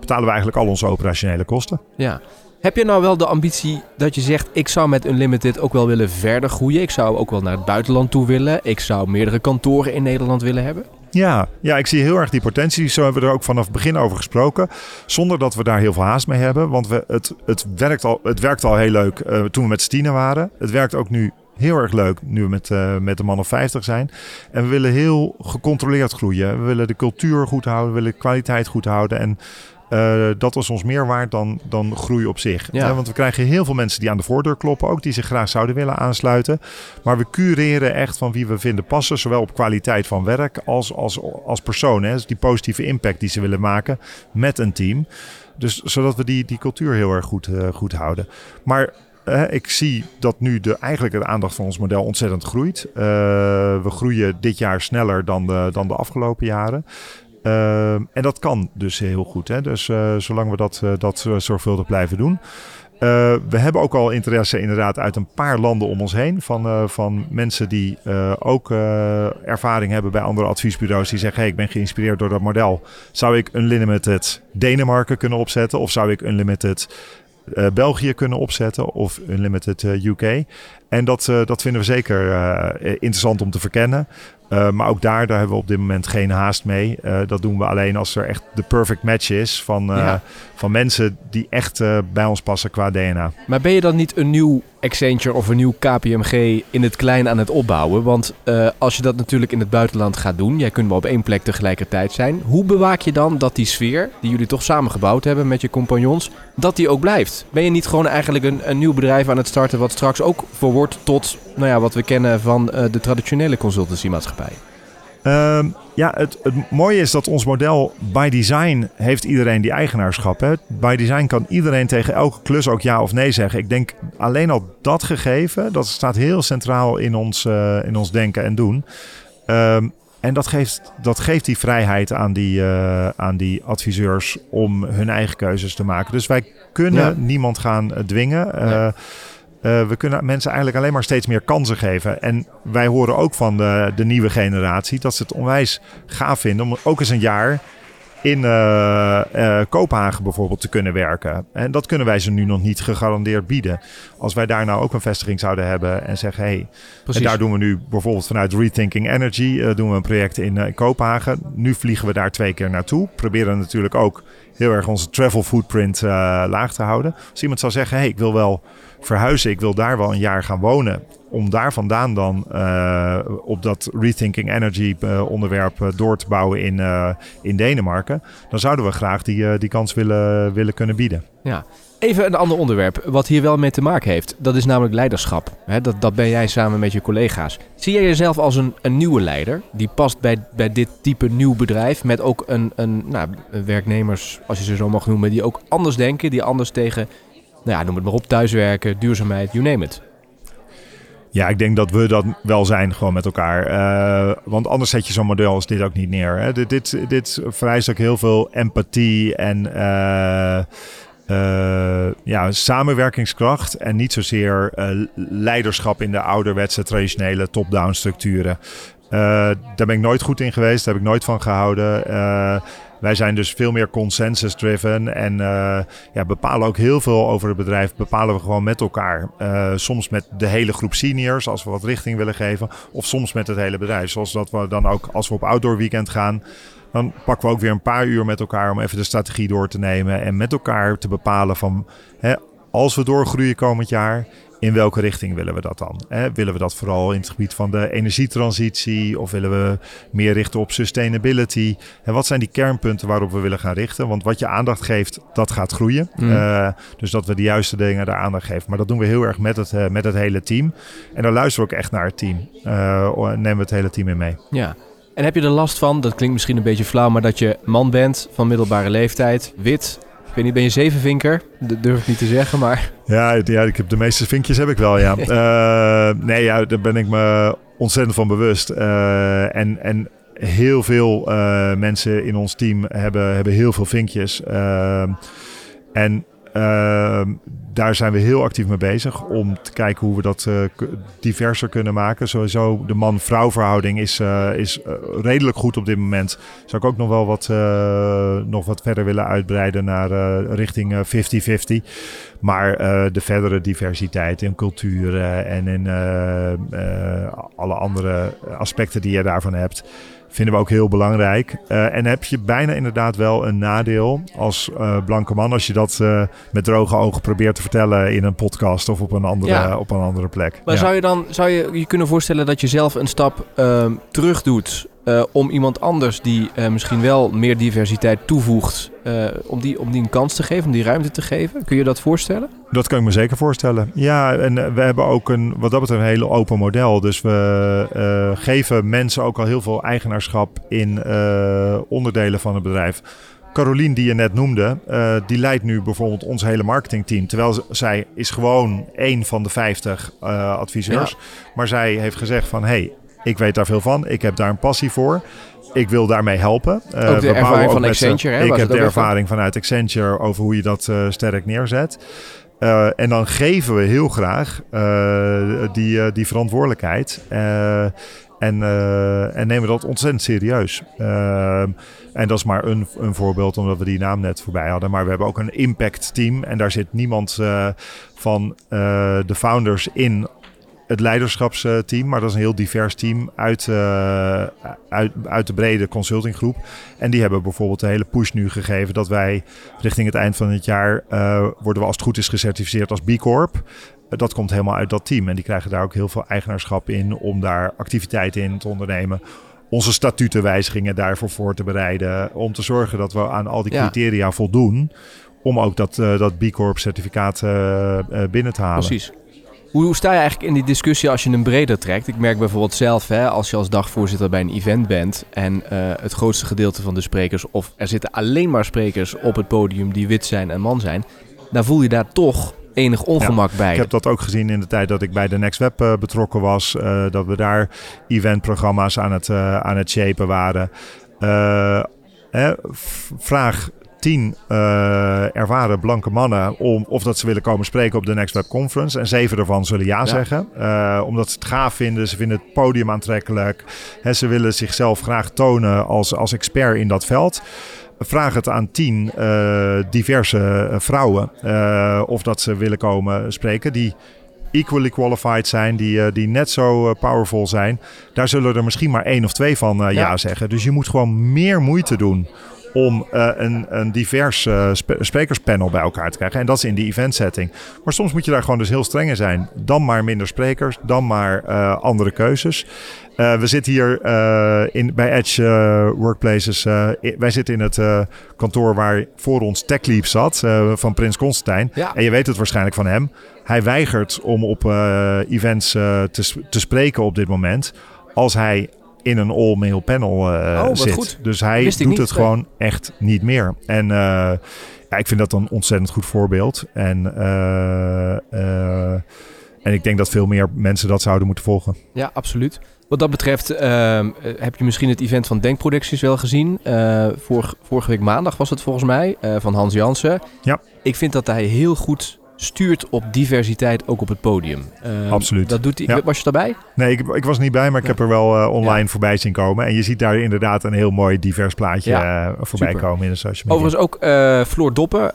betalen we eigenlijk al onze operationele kosten. Ja. Heb je nou wel de ambitie dat je zegt: ik zou met Unlimited ook wel willen verder groeien? Ik zou ook wel naar het buitenland toe willen. Ik zou meerdere kantoren in Nederland willen hebben? Ja, ja, ik zie heel erg die potentie. Zo hebben we er ook vanaf het begin over gesproken. Zonder dat we daar heel veel haast mee hebben. Want we, het, het, werkt, al, het werkt al heel leuk uh, toen we met Stine waren. Het werkt ook nu heel erg leuk nu we met, uh, met de man of 50 zijn. En we willen heel gecontroleerd groeien. We willen de cultuur goed houden, we willen de kwaliteit goed houden. En uh, dat was ons meer waard dan, dan groei op zich. Ja. want we krijgen heel veel mensen die aan de voordeur kloppen, ook die zich graag zouden willen aansluiten. Maar we cureren echt van wie we vinden passen, zowel op kwaliteit van werk als als, als persoon. Hè. Dus die positieve impact die ze willen maken met een team. Dus zodat we die, die cultuur heel erg goed, uh, goed houden. Maar uh, ik zie dat nu de, eigenlijk de aandacht van ons model ontzettend groeit. Uh, we groeien dit jaar sneller dan de, dan de afgelopen jaren. Uh, en dat kan dus heel goed. Hè? Dus uh, zolang we dat, uh, dat zorgvuldig blijven doen. Uh, we hebben ook al interesse inderdaad uit een paar landen om ons heen. Van, uh, van mensen die uh, ook ervaring hebben bij andere adviesbureaus. Die zeggen, ik ben geïnspireerd door dat model. Zou ik Unlimited Denemarken kunnen opzetten? Of zou ik Unlimited België kunnen opzetten? Of Unlimited UK? En dat, dat vinden we zeker interessant om te verkennen. Uh, maar ook daar, daar hebben we op dit moment geen haast mee. Uh, dat doen we alleen als er echt de perfect match is van, uh, ja. van mensen die echt bij ons passen qua DNA. Maar ben je dan niet een nieuw Accenture of een nieuw KPMG in het klein aan het opbouwen? Want als je dat natuurlijk in het buitenland gaat doen, jij kunt maar op één plek tegelijkertijd zijn. Hoe bewaak je dan dat die sfeer, die jullie toch samen gebouwd hebben met je compagnons, dat die ook blijft? Ben je niet gewoon eigenlijk een, een nieuw bedrijf aan het starten wat straks ook tot nou ja, wat we kennen van de traditionele consultancymaatschappij? Uh, ja, het, het, mooie is dat ons model by design heeft iedereen die eigenaarschap. Hè. By design kan iedereen tegen elke klus ook ja of nee zeggen. Ik denk alleen al dat gegeven, dat staat heel centraal in ons, uh, in ons denken en doen. Um, en dat geeft, dat geeft die vrijheid aan die, uh, aan die adviseurs om hun eigen keuzes te maken. Dus wij kunnen ja. niemand gaan dwingen. Uh, uh, we kunnen mensen eigenlijk alleen maar steeds meer kansen geven. En wij horen ook van de, de nieuwe generatie dat ze het onwijs gaaf vinden om ook eens een jaar in uh, uh, Kopenhagen bijvoorbeeld te kunnen werken. En dat kunnen wij ze nu nog niet gegarandeerd bieden. Als wij daar nou ook een vestiging zouden hebben en zeggen... hey, en daar doen we nu bijvoorbeeld vanuit Rethinking Energy... Uh, doen we een project in, in Kopenhagen. Nu vliegen we daar twee keer naartoe. Proberen natuurlijk ook heel erg onze travel footprint laag te houden. Als iemand zou zeggen, hey, ik wil wel verhuizen. Ik wil daar wel een jaar gaan wonen. Om daar vandaan dan uh, op dat Rethinking Energy uh, onderwerp uh, door te bouwen in, in Denemarken. Dan zouden we graag die, die kans willen, willen kunnen bieden. Ja. Even een ander onderwerp, wat hier wel mee te maken heeft. Dat is namelijk leiderschap. dat, dat ben jij samen met je collega's. Zie jij jezelf als een, een nieuwe leider? Die past bij, bij dit type nieuw bedrijf. Met ook een, een nou, werknemers, als je ze zo mag noemen, die ook anders denken. Die anders tegen nou ja, noem het maar op, thuiswerken, duurzaamheid, you name it. Ja, ik denk dat we dat wel zijn gewoon met elkaar. Uh, want anders zet je zo'n model als dit ook niet neer. Hè. Dit, dit, dit vereist ook heel veel empathie en uh, uh, ja, samenwerkingskracht. En niet zozeer leiderschap in de ouderwetse traditionele top-down structuren. Daar ben ik nooit goed in geweest, daar heb ik nooit van gehouden. Wij zijn dus veel meer consensus-driven en uh, ja, bepalen ook heel veel over het bedrijf. Bepalen we gewoon met elkaar. Soms met de hele groep seniors als we wat richting willen geven. Of soms met het hele bedrijf. Zoals dat we dan ook als we op outdoor weekend gaan. Dan pakken we ook weer een paar uur met elkaar om even de strategie door te nemen. En met elkaar te bepalen van hè, als we doorgroeien komend jaar in welke richting willen we dat dan? Hè? Willen we dat vooral in het gebied van de energietransitie of willen we meer richten op sustainability? En wat zijn die kernpunten waarop we willen gaan richten? Want wat je aandacht geeft, dat gaat groeien. Mm. Uh, dus dat we de juiste dingen daar aandacht geven. Maar dat doen we heel erg met het, uh, met het hele team. En dan luisteren we ook echt naar het team. Uh, nemen we het hele team in mee. Ja. En heb je er last van, dat klinkt misschien een beetje flauw, maar dat je man bent van middelbare leeftijd, wit, ik weet niet, ben je zevenvinker? Dat durf ik niet te zeggen, maar... Ja, ja ik heb de meeste vinkjes heb ik wel, ja. uh, (laughs) nee, ja, daar ben ik me ontzettend van bewust. Uh, en, en heel veel uh, mensen in ons team hebben, hebben heel veel vinkjes. en Ehm, daar zijn we heel actief mee bezig om te kijken hoe we dat uh, diverser kunnen maken. Sowieso de man-vrouw verhouding is, uh, is uh, redelijk goed op dit moment. Zou ik ook nog wel wat, nog wat verder willen uitbreiden naar richting 50-50. Maar de verdere diversiteit in culturen en in alle andere aspecten die je daarvan hebt vinden we ook heel belangrijk. Uh, en heb je bijna inderdaad wel een nadeel als uh, blanke man als je dat uh, met droge ogen probeert te vertellen in een podcast of op een andere, ja. op een andere plek. Maar ja. zou je dan zou je je kunnen voorstellen dat je zelf een stap ehm, terug doet uh, om iemand anders die uh, misschien wel meer diversiteit toevoegt, uh, om, die, om die een kans te geven, om die ruimte te geven? Kun je dat voorstellen? Dat kan ik me zeker voorstellen. Ja, en we hebben ook een, wat dat betreft een hele open model. Dus we geven mensen ook al heel veel eigenaarschap in onderdelen van het bedrijf. Carolien, die je net noemde, uh, die leidt nu bijvoorbeeld ons hele marketingteam. Terwijl zij is gewoon één van de 50 uh, adviseurs. Ja. Maar zij heeft gezegd van, hey, ik weet daar veel van. Ik heb daar een passie voor. Ik wil daarmee helpen. Uh, ook de ervaring ook van Accenture. Hè, ik heb de ervaring vanuit Accenture over hoe je dat uh, sterk neerzet. Uh, en dan geven we heel graag die, die verantwoordelijkheid. Uh, en, en nemen dat ontzettend serieus. En dat is maar een, een voorbeeld, omdat we die naam net voorbij hadden. Maar we hebben ook een impact team. En daar zit niemand van de founders in het leiderschapsteam. Maar dat is een heel divers team uit, uh, uit, uit de brede consultinggroep. En die hebben bijvoorbeeld de hele push nu gegeven dat wij richting het eind van het jaar uh, worden we als het goed is gecertificeerd als B Corp. Uh, dat komt helemaal uit dat team. En die krijgen daar ook heel veel eigenaarschap in om daar activiteiten in te ondernemen onze statutenwijzigingen daarvoor voor te bereiden. Om te zorgen dat we aan al die criteria ja. voldoen. Om ook dat, uh, dat B Corp certificaat uh, binnen te halen. Precies. Hoe, sta je eigenlijk in die discussie als je hem breder trekt? Ik merk bijvoorbeeld zelf, hè, als je als dagvoorzitter bij een event bent en uh, het grootste gedeelte van de sprekers, of er zitten alleen maar sprekers op het podium die wit zijn en man zijn, dan voel je daar toch enig ongemak ja, bij. Ik heb dat ook gezien in de tijd dat ik bij de Next Web uh, betrokken was. Uh, dat we daar eventprogramma's aan het, aan het shapen waren. vraag tien uh, ervaren blanke mannen om of dat ze willen komen spreken op de Next Web Conference. En zeven ervan zullen ja, ja. zeggen. Uh, omdat ze het gaaf vinden. Ze vinden het podium aantrekkelijk. He, ze willen zichzelf graag tonen als, als expert in dat veld. Vraag het aan tien uh, diverse vrouwen of dat ze willen komen spreken. Die equally qualified zijn, die, die net zo powerful zijn. Daar zullen er misschien maar één of twee van ja. ja zeggen. Dus je moet gewoon meer moeite doen om uh, een, een divers uh, spe sprekerspanel bij elkaar te krijgen. En dat is in die event setting. Maar soms moet je daar gewoon dus heel streng in zijn. Dan maar minder sprekers, dan maar uh, andere keuzes. we zitten hier in, bij Edge Workplaces. wij zitten in het kantoor waar voor ons TechLeap zat, van Prins Constantijn. Ja. En je weet het waarschijnlijk van hem. Hij weigert om op events te, te spreken op dit moment. Als hij in een all-male panel uh, oh, zit. Goed. Dus hij doet niet, het gewoon echt niet meer. En uh, ja, ik vind dat een ontzettend goed voorbeeld. En, uh, en ik denk dat veel meer mensen dat zouden moeten volgen. Ja, absoluut. Wat dat betreft ehm, heb je misschien het event van Denkproducties wel gezien. vorige, vorige week maandag was het volgens mij, van Hans Jansen. Ja. Ik vind dat hij heel goed stuurt op diversiteit ook op het podium. Uh, Absoluut. Dat doet hij. Ja. Was je daarbij? Nee, ik, ik was niet bij, maar ik ja. heb er wel uh, online ja. voorbij zien komen. En je ziet daar inderdaad een heel mooi divers plaatje uh, voorbij Super. komen in de social media. Overigens ook Floor Doppen,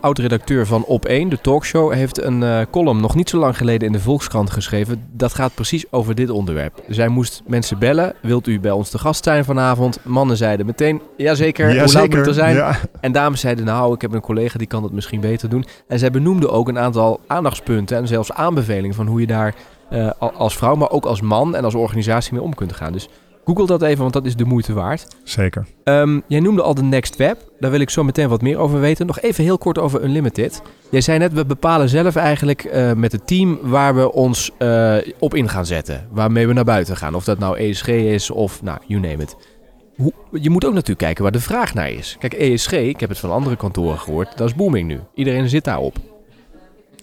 oud-redacteur van Op1, de talkshow, heeft een column nog niet zo lang geleden in de Volkskrant geschreven. Dat gaat precies over dit onderwerp. Zij moest mensen bellen. Wilt u bij ons te gast zijn vanavond? Mannen zeiden meteen, jazeker, ja, hoe laat moet er zijn? En dames zeiden, nou, ik heb een collega die kan dat misschien beter doen. En zij benoemde ook een aantal aandachtspunten en zelfs aanbevelingen van hoe je daar uh, als vrouw, maar ook als man en als organisatie mee om kunt gaan. Dus google dat even, want dat is de moeite waard. Zeker. Um, jij noemde al de Next Web. Daar wil ik zo meteen wat meer over weten. Nog even heel kort over Unlimited. Jij zei net, we bepalen zelf eigenlijk uh, met het team waar we ons uh, op in gaan zetten. Waarmee we naar buiten gaan. Of dat nou ESG is of, nou, you name it. Hoe, je moet ook natuurlijk kijken waar de vraag naar is. Kijk, ESG, ik heb het van andere kantoren gehoord, dat is booming nu. Iedereen zit daarop.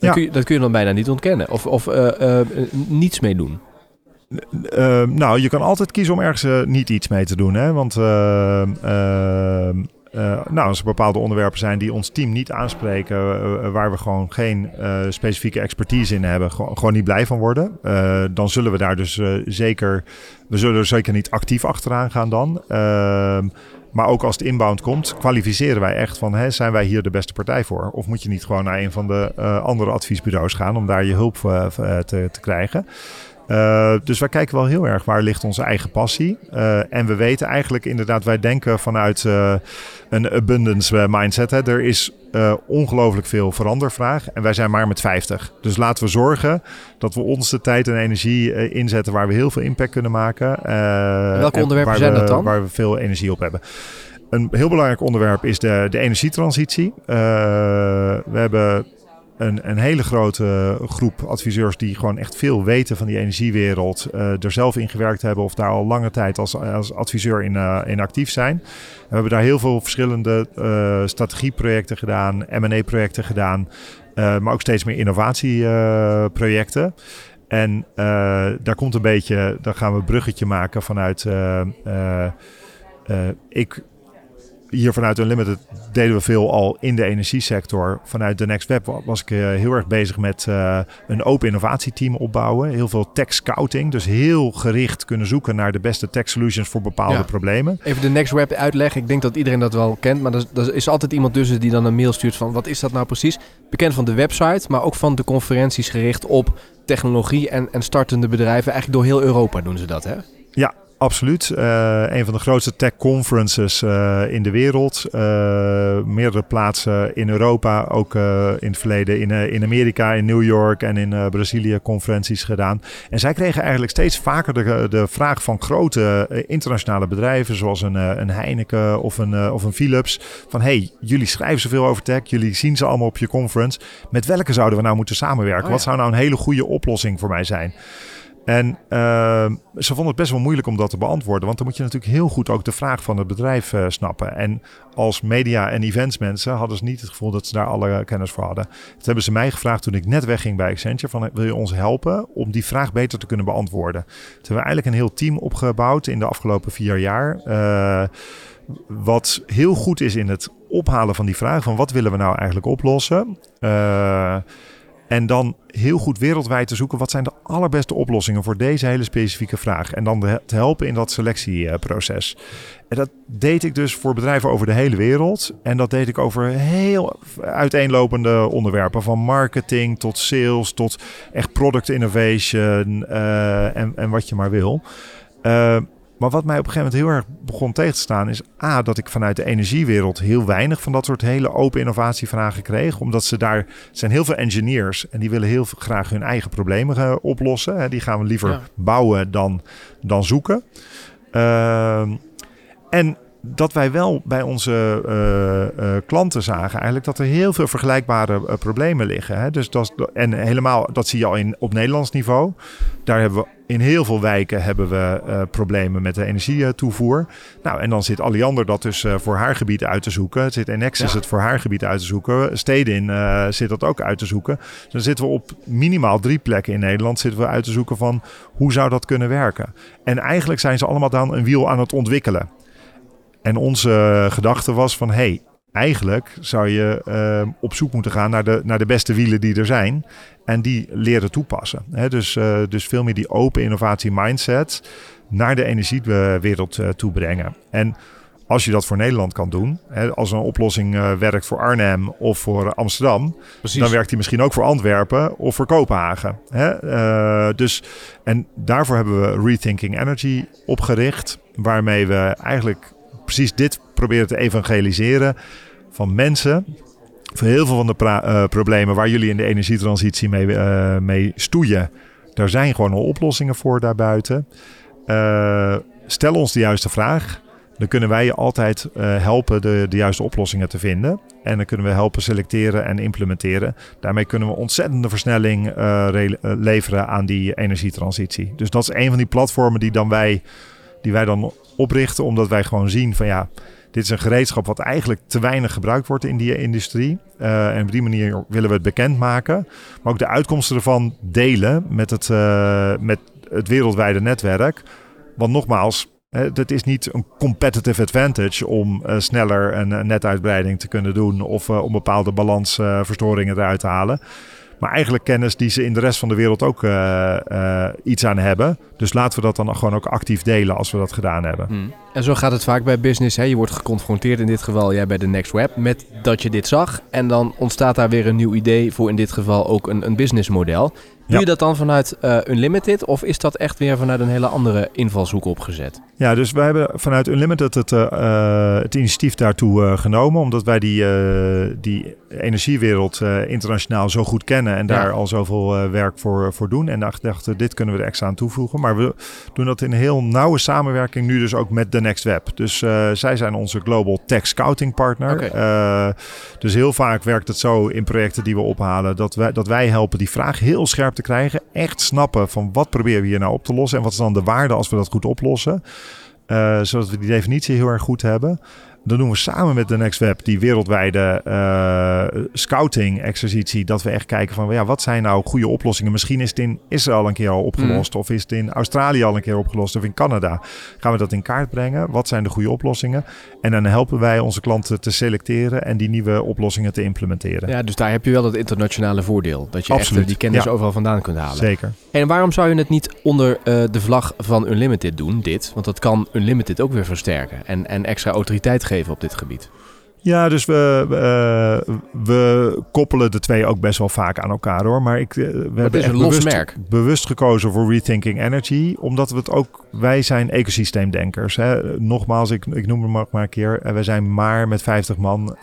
Dat, ja. kun je, dat kun je dan bijna niet ontkennen. Of, of uh, uh, niets mee doen. Uh, nou, je kan altijd kiezen om ergens niet iets mee te doen. Hè? Want nou, als er bepaalde onderwerpen zijn die ons team niet aanspreken, waar we gewoon geen specifieke expertise in hebben, gewoon, gewoon niet blij van worden, dan zullen we daar dus zeker, we zullen er zeker niet actief achteraan gaan dan. Maar ook als het inbound komt, kwalificeren wij echt van, hè, zijn wij hier de beste partij voor? Of moet je niet gewoon naar een van de uh, andere adviesbureaus gaan om daar je hulp uh, te, te, krijgen? Uh, dus wij kijken wel heel erg waar ligt onze eigen passie. en we weten eigenlijk inderdaad, wij denken vanuit een abundance mindset. Hè. Er is ongelooflijk veel verandervraag en wij zijn maar met 50. Dus laten we zorgen dat we onze tijd en energie inzetten waar we heel veel impact kunnen maken. welke onderwerpen zijn we, dat dan? Waar we veel energie op hebben. Een heel belangrijk onderwerp is de, de energietransitie. Uh, we hebben een, een, hele grote groep adviseurs die gewoon echt veel weten van die energiewereld. Uh, er zelf in gewerkt hebben of daar al lange tijd als, als adviseur in, uh, in actief zijn. We hebben daar heel veel verschillende uh, strategieprojecten gedaan, M&A-projecten gedaan. maar ook steeds meer innovatieprojecten. En daar komt een beetje, daar gaan we een bruggetje maken vanuit... ik hier vanuit Unlimited deden we veel al in de energiesector. Vanuit de Next Web was ik heel erg bezig met een open innovatieteam opbouwen. Heel veel tech scouting. Dus heel gericht kunnen zoeken naar de beste tech solutions voor bepaalde problemen. Even de Next Web uitleggen. Ik denk dat iedereen dat wel kent. Maar er, is altijd iemand tussen die dan een mail stuurt van wat is dat nou precies? Bekend van de website, maar ook van de conferenties gericht op technologie en, en startende bedrijven. Eigenlijk door heel Europa doen ze dat, hè? Ja, Absoluut. Uh, een van de grootste tech conferences uh, in de wereld. Uh, meerdere plaatsen in Europa, ook in het verleden in, in Amerika, in New York en in Brazilië conferenties gedaan. En zij kregen eigenlijk steeds vaker de, de vraag van grote internationale bedrijven, zoals een, een Heineken of een, of een Philips. Van hey, jullie schrijven zoveel over tech, jullie zien ze allemaal op je conference. Met welke zouden we nou moeten samenwerken? Oh Wat zou nou een hele goede oplossing voor mij zijn? En uh, ze vonden het best wel moeilijk om dat te beantwoorden. Want dan moet je natuurlijk heel goed ook de vraag van het bedrijf uh, snappen. En als media- en eventsmensen hadden ze niet het gevoel dat ze daar alle kennis voor hadden. Dat hebben ze mij gevraagd toen ik net wegging bij Accenture. Van, wil je ons helpen om die vraag beter te kunnen beantwoorden? Toen hebben we eigenlijk een heel team opgebouwd in de afgelopen vier jaar. Uh, wat heel goed is in het ophalen van die vraag van wat willen we nou eigenlijk oplossen? Uh, en dan heel goed wereldwijd te zoeken wat zijn de allerbeste oplossingen voor deze hele specifieke vraag. En dan te helpen in dat selectieproces. En dat deed ik dus voor bedrijven over de hele wereld. En dat deed ik over heel uiteenlopende onderwerpen. Van marketing tot sales tot echt product innovation uh, en, en wat je maar wil. Uh, maar wat mij op een gegeven moment heel erg begon tegen te staan, is A, dat ik vanuit de energiewereld heel weinig van dat soort hele open innovatievragen kreeg. Omdat ze daar zijn heel veel engineers en die willen heel graag hun eigen problemen oplossen. Die gaan we liever bouwen dan, dan zoeken. Uh, en dat wij wel bij onze uh, uh, klanten zagen eigenlijk dat er heel veel vergelijkbare uh, problemen liggen. Hè? Dus dat, en helemaal, dat zie je al in, op Nederlands niveau. Daar hebben we in heel veel wijken hebben we problemen met de energietoevoer. Nou, en dan zit Alliander dat dus voor haar gebied uit te zoeken. Zit Enexis ja. het voor haar gebied uit te zoeken. Stedin zit dat ook uit te zoeken. Dan zitten we op minimaal drie plekken in Nederland zitten we uit te zoeken van hoe zou dat kunnen werken. En eigenlijk zijn ze allemaal dan een wiel aan het ontwikkelen. En onze gedachte was van, hey, eigenlijk zou je uh, op zoek moeten gaan naar de, naar de beste wielen die er zijn. En die leren toepassen. He, dus, uh, dus veel meer die open innovatie mindset naar de energiewereld uh, toe brengen. En als je dat voor Nederland kan doen, hè, als een oplossing uh, werkt voor Arnhem of voor Amsterdam, Precies. dan werkt die misschien ook voor Antwerpen of voor Kopenhagen. Hè? Uh, dus, en daarvoor hebben we Rethinking Energy opgericht, waarmee we eigenlijk precies dit proberen te evangeliseren van mensen. Voor heel veel van de uh, problemen waar jullie in de energietransitie mee, uh, mee stoeien, daar zijn gewoon al oplossingen voor daarbuiten. Uh, stel ons de juiste vraag. Dan kunnen wij je altijd helpen de, de juiste oplossingen te vinden. En dan kunnen we helpen selecteren en implementeren. Daarmee kunnen we ontzettende versnelling leveren aan die energietransitie. Dus dat is een van die platformen die, dan wij, die wij dan oprichten, omdat wij gewoon zien van ja, dit is een gereedschap wat eigenlijk te weinig gebruikt wordt in die industrie. Uh, en op die manier willen we het bekendmaken. Maar ook de uitkomsten ervan delen met het, uh, met het wereldwijde netwerk. Want nogmaals, het is niet een competitive advantage om uh, sneller een netuitbreiding te kunnen doen of om bepaalde balansverstoringen eruit te halen. Maar eigenlijk kennis die ze in de rest van de wereld ook uh, uh, iets aan hebben. Dus laten we dat dan gewoon ook actief delen als we dat gedaan hebben. Hmm. En zo gaat het vaak bij business. Hè? Je wordt geconfronteerd in dit geval, jij bij de Next Web, met dat je dit zag. En dan ontstaat daar weer een nieuw idee voor in dit geval ook een, een businessmodel. Doe je dat dan vanuit uh, Unlimited of is dat echt weer vanuit een hele andere invalshoek opgezet? Ja, dus wij hebben vanuit Unlimited het, het initiatief daartoe genomen, omdat wij die, die energiewereld internationaal zo goed kennen en daar al zoveel werk voor, voor doen. En dachten, dit kunnen we er extra aan toevoegen. Maar we doen dat in een heel nauwe samenwerking nu dus ook met de Next Web. Dus zij zijn onze Global Tech Scouting Partner. Okay. dus heel vaak werkt het zo in projecten die we ophalen, dat wij, dat wij helpen die vraag heel scherp te krijgen. Echt snappen van wat proberen we hier nou op te lossen. En wat is dan de waarde als we dat goed oplossen. Zodat we die definitie heel erg goed hebben. Dan doen we samen met de Next Web die wereldwijde uh, scouting-exercitie. Dat we echt kijken van ja, wat zijn nou goede oplossingen? Misschien is het in Israël een keer al opgelost. Mm. Of is het in Australië al een keer opgelost. Of in Canada. Gaan we dat in kaart brengen? Wat zijn de goede oplossingen? En dan helpen wij onze klanten te selecteren en die nieuwe oplossingen te implementeren. Ja, dus daar heb je wel het internationale voordeel. Dat je Absoluut. echt die kennis overal vandaan kunt halen. Zeker. En waarom zou je het niet onder uh, de vlag van Unlimited doen, dit? Want dat kan Unlimited ook weer versterken en, en extra autoriteit geven op dit gebied. Ja, dus we, uh, we koppelen de twee ook best wel vaak aan elkaar hoor. Maar ik, uh, we hebben bewust, bewust gekozen voor Rethinking Energy. Omdat we het ook, wij zijn ecosysteemdenkers. Hè. Nogmaals, ik, ik noem het maar, maar een keer. We zijn maar met 50 man.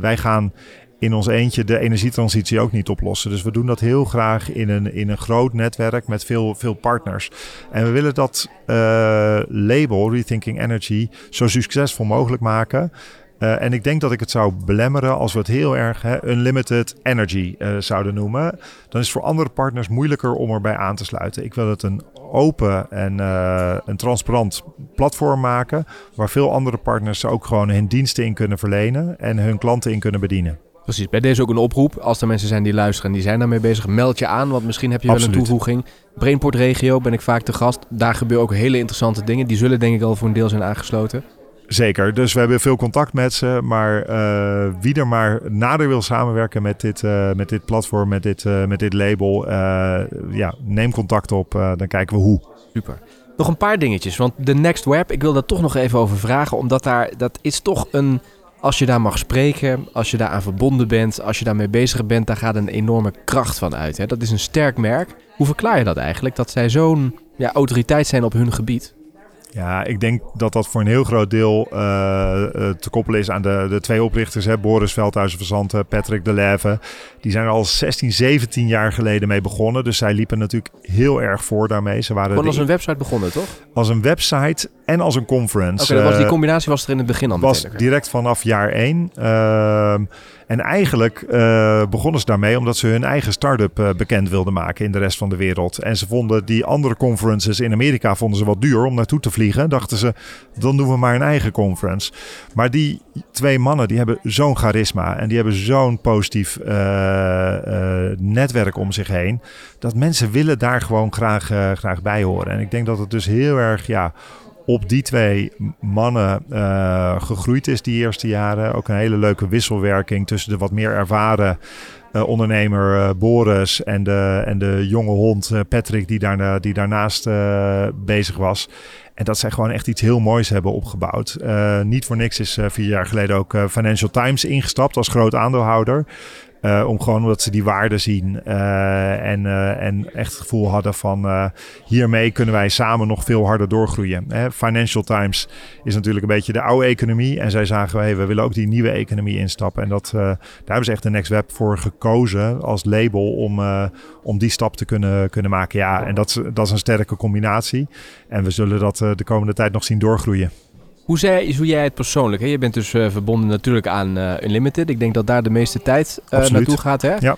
wij gaan in ons eentje de energietransitie ook niet oplossen. Dus we doen dat heel graag in een, in een groot netwerk met veel, veel partners. En we willen dat uh, label, Rethinking Energy, zo succesvol mogelijk maken. Uh, en ik denk dat ik het zou belemmeren als we het heel erg hè, unlimited energy uh, zouden noemen. Dan is het voor andere partners moeilijker om erbij aan te sluiten. Ik wil het een open en een transparant platform maken. Waar veel andere partners ook gewoon hun diensten in kunnen verlenen en hun klanten in kunnen bedienen. Precies, bij deze ook een oproep. Als er mensen zijn die luisteren en die zijn daarmee bezig, meld je aan. Want misschien heb je wel een toevoeging. Brainport Regio ben ik vaak te gast. Daar gebeuren ook hele interessante dingen. Die zullen denk ik al voor een deel zijn aangesloten. Zeker, dus we hebben veel contact met ze. Maar uh, wie er maar nader wil samenwerken met dit, uh, met dit platform, met dit, uh, met dit label, ja, neem contact op. dan kijken we hoe. Super. Nog een paar dingetjes, want de Next Web, ik wil daar toch nog even over vragen. Omdat daar, dat is toch een als je daar mag spreken, als je daar aan verbonden bent, als je daarmee bezig bent, daar gaat een enorme kracht van uit. Hè? Dat is een sterk merk. Hoe verklaar je dat eigenlijk? Dat zij zo'n ja, autoriteit zijn op hun gebied? Ja, ik denk dat dat voor een heel groot deel uh, te koppelen is aan de, de twee oprichters. Hè, Boris Veldhuizen Verzanten, Patrick de Leve. Die zijn er al 16, 17 jaar geleden mee begonnen. Dus zij liepen natuurlijk heel erg voor daarmee. Ze waren Gewoon als een website begonnen, toch? Als een website en als een conference. Oké, okay, die combinatie was er in het begin al was direct vanaf jaar 1. Uh, en eigenlijk uh, begonnen ze daarmee omdat ze hun eigen start-up uh, bekend wilden maken in de rest van de wereld. En ze vonden die andere conferences in Amerika vonden ze wat duur om naartoe te vliegen. Dachten ze, dan doen we maar een eigen conference. Maar die twee mannen die hebben zo'n charisma en die hebben zo'n positief netwerk om zich heen. Dat mensen willen daar gewoon graag, graag bij horen. En ik denk dat het dus heel erg ja, op die twee mannen uh, gegroeid is die eerste jaren. Ook een hele leuke wisselwerking tussen de wat meer ervaren uh, ondernemer uh, Boris en de, en de jonge hond Patrick die, daarna, die daarnaast bezig was. En dat zij gewoon echt iets heel moois hebben opgebouwd. niet voor niks is vier jaar geleden ook Financial Times ingestapt als groot aandeelhouder. Uh, om gewoon omdat ze die waarde zien uh, en, uh, en echt het gevoel hadden van hiermee kunnen wij samen nog veel harder doorgroeien. Hè? Financial Times is natuurlijk een beetje de oude economie en zij zagen hey, we willen ook die nieuwe economie instappen. En dat, daar hebben ze echt de Next Web voor gekozen als label om, om die stap te kunnen, kunnen maken. Ja, en dat, dat is een sterke combinatie en we zullen dat de komende tijd nog zien doorgroeien. Hoe, zei, hoe jij het persoonlijk? Hè? Je bent dus uh, verbonden natuurlijk aan uh, Unlimited. Ik denk dat daar de meeste tijd uh, naartoe gaat. Hè? Ja.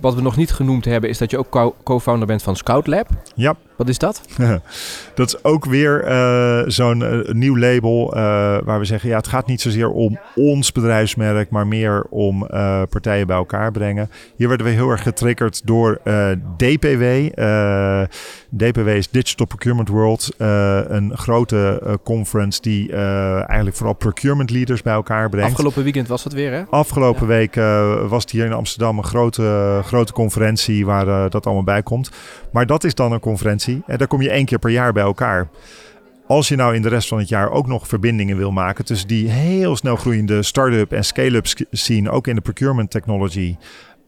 Wat we nog niet genoemd hebben, is dat je ook co-founder bent van Scout Lab. Ja. Wat is dat? (laughs) dat is ook weer uh, zo'n uh, nieuw label waar we zeggen, ja, het gaat niet zozeer om ons bedrijfsmerk, maar meer om partijen bij elkaar brengen. Hier werden we heel erg getriggerd door DPW. DPW is Digital Procurement World, een grote conference die eigenlijk vooral procurement leaders bij elkaar brengt. Afgelopen weekend was dat weer, hè? Afgelopen week was het hier in Amsterdam een grote grote, conferentie waar dat allemaal bij komt. Maar dat is dan een conferentie en daar kom je één keer per jaar bij elkaar. Als je nou in de rest van het jaar ook nog verbindingen wil maken tussen die heel snel groeiende start-up en scale-up scene, ook in de procurement technology,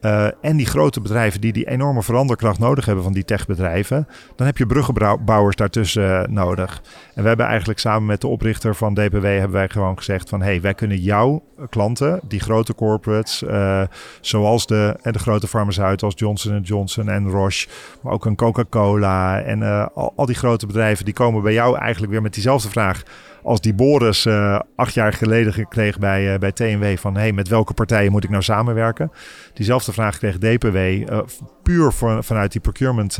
uh, en die grote bedrijven die die enorme veranderkracht nodig hebben van die techbedrijven, dan heb je bruggenbouwers daartussen uh, nodig. En we hebben eigenlijk samen met de oprichter van DPW hebben wij gewoon gezegd van hey, wij kunnen jouw klanten, die grote corporates, zoals de, de grote farmaceuten als Johnson Johnson en Roche, maar ook een Coca-Cola en al die grote bedrijven, die komen bij jou eigenlijk weer met diezelfde vraag als die Boris uh, acht jaar geleden gekregen bij, uh, bij TNW van hey, met welke partijen moet ik nou samenwerken? Diezelfde vraag kreeg DPW uh, puur vanuit die procurement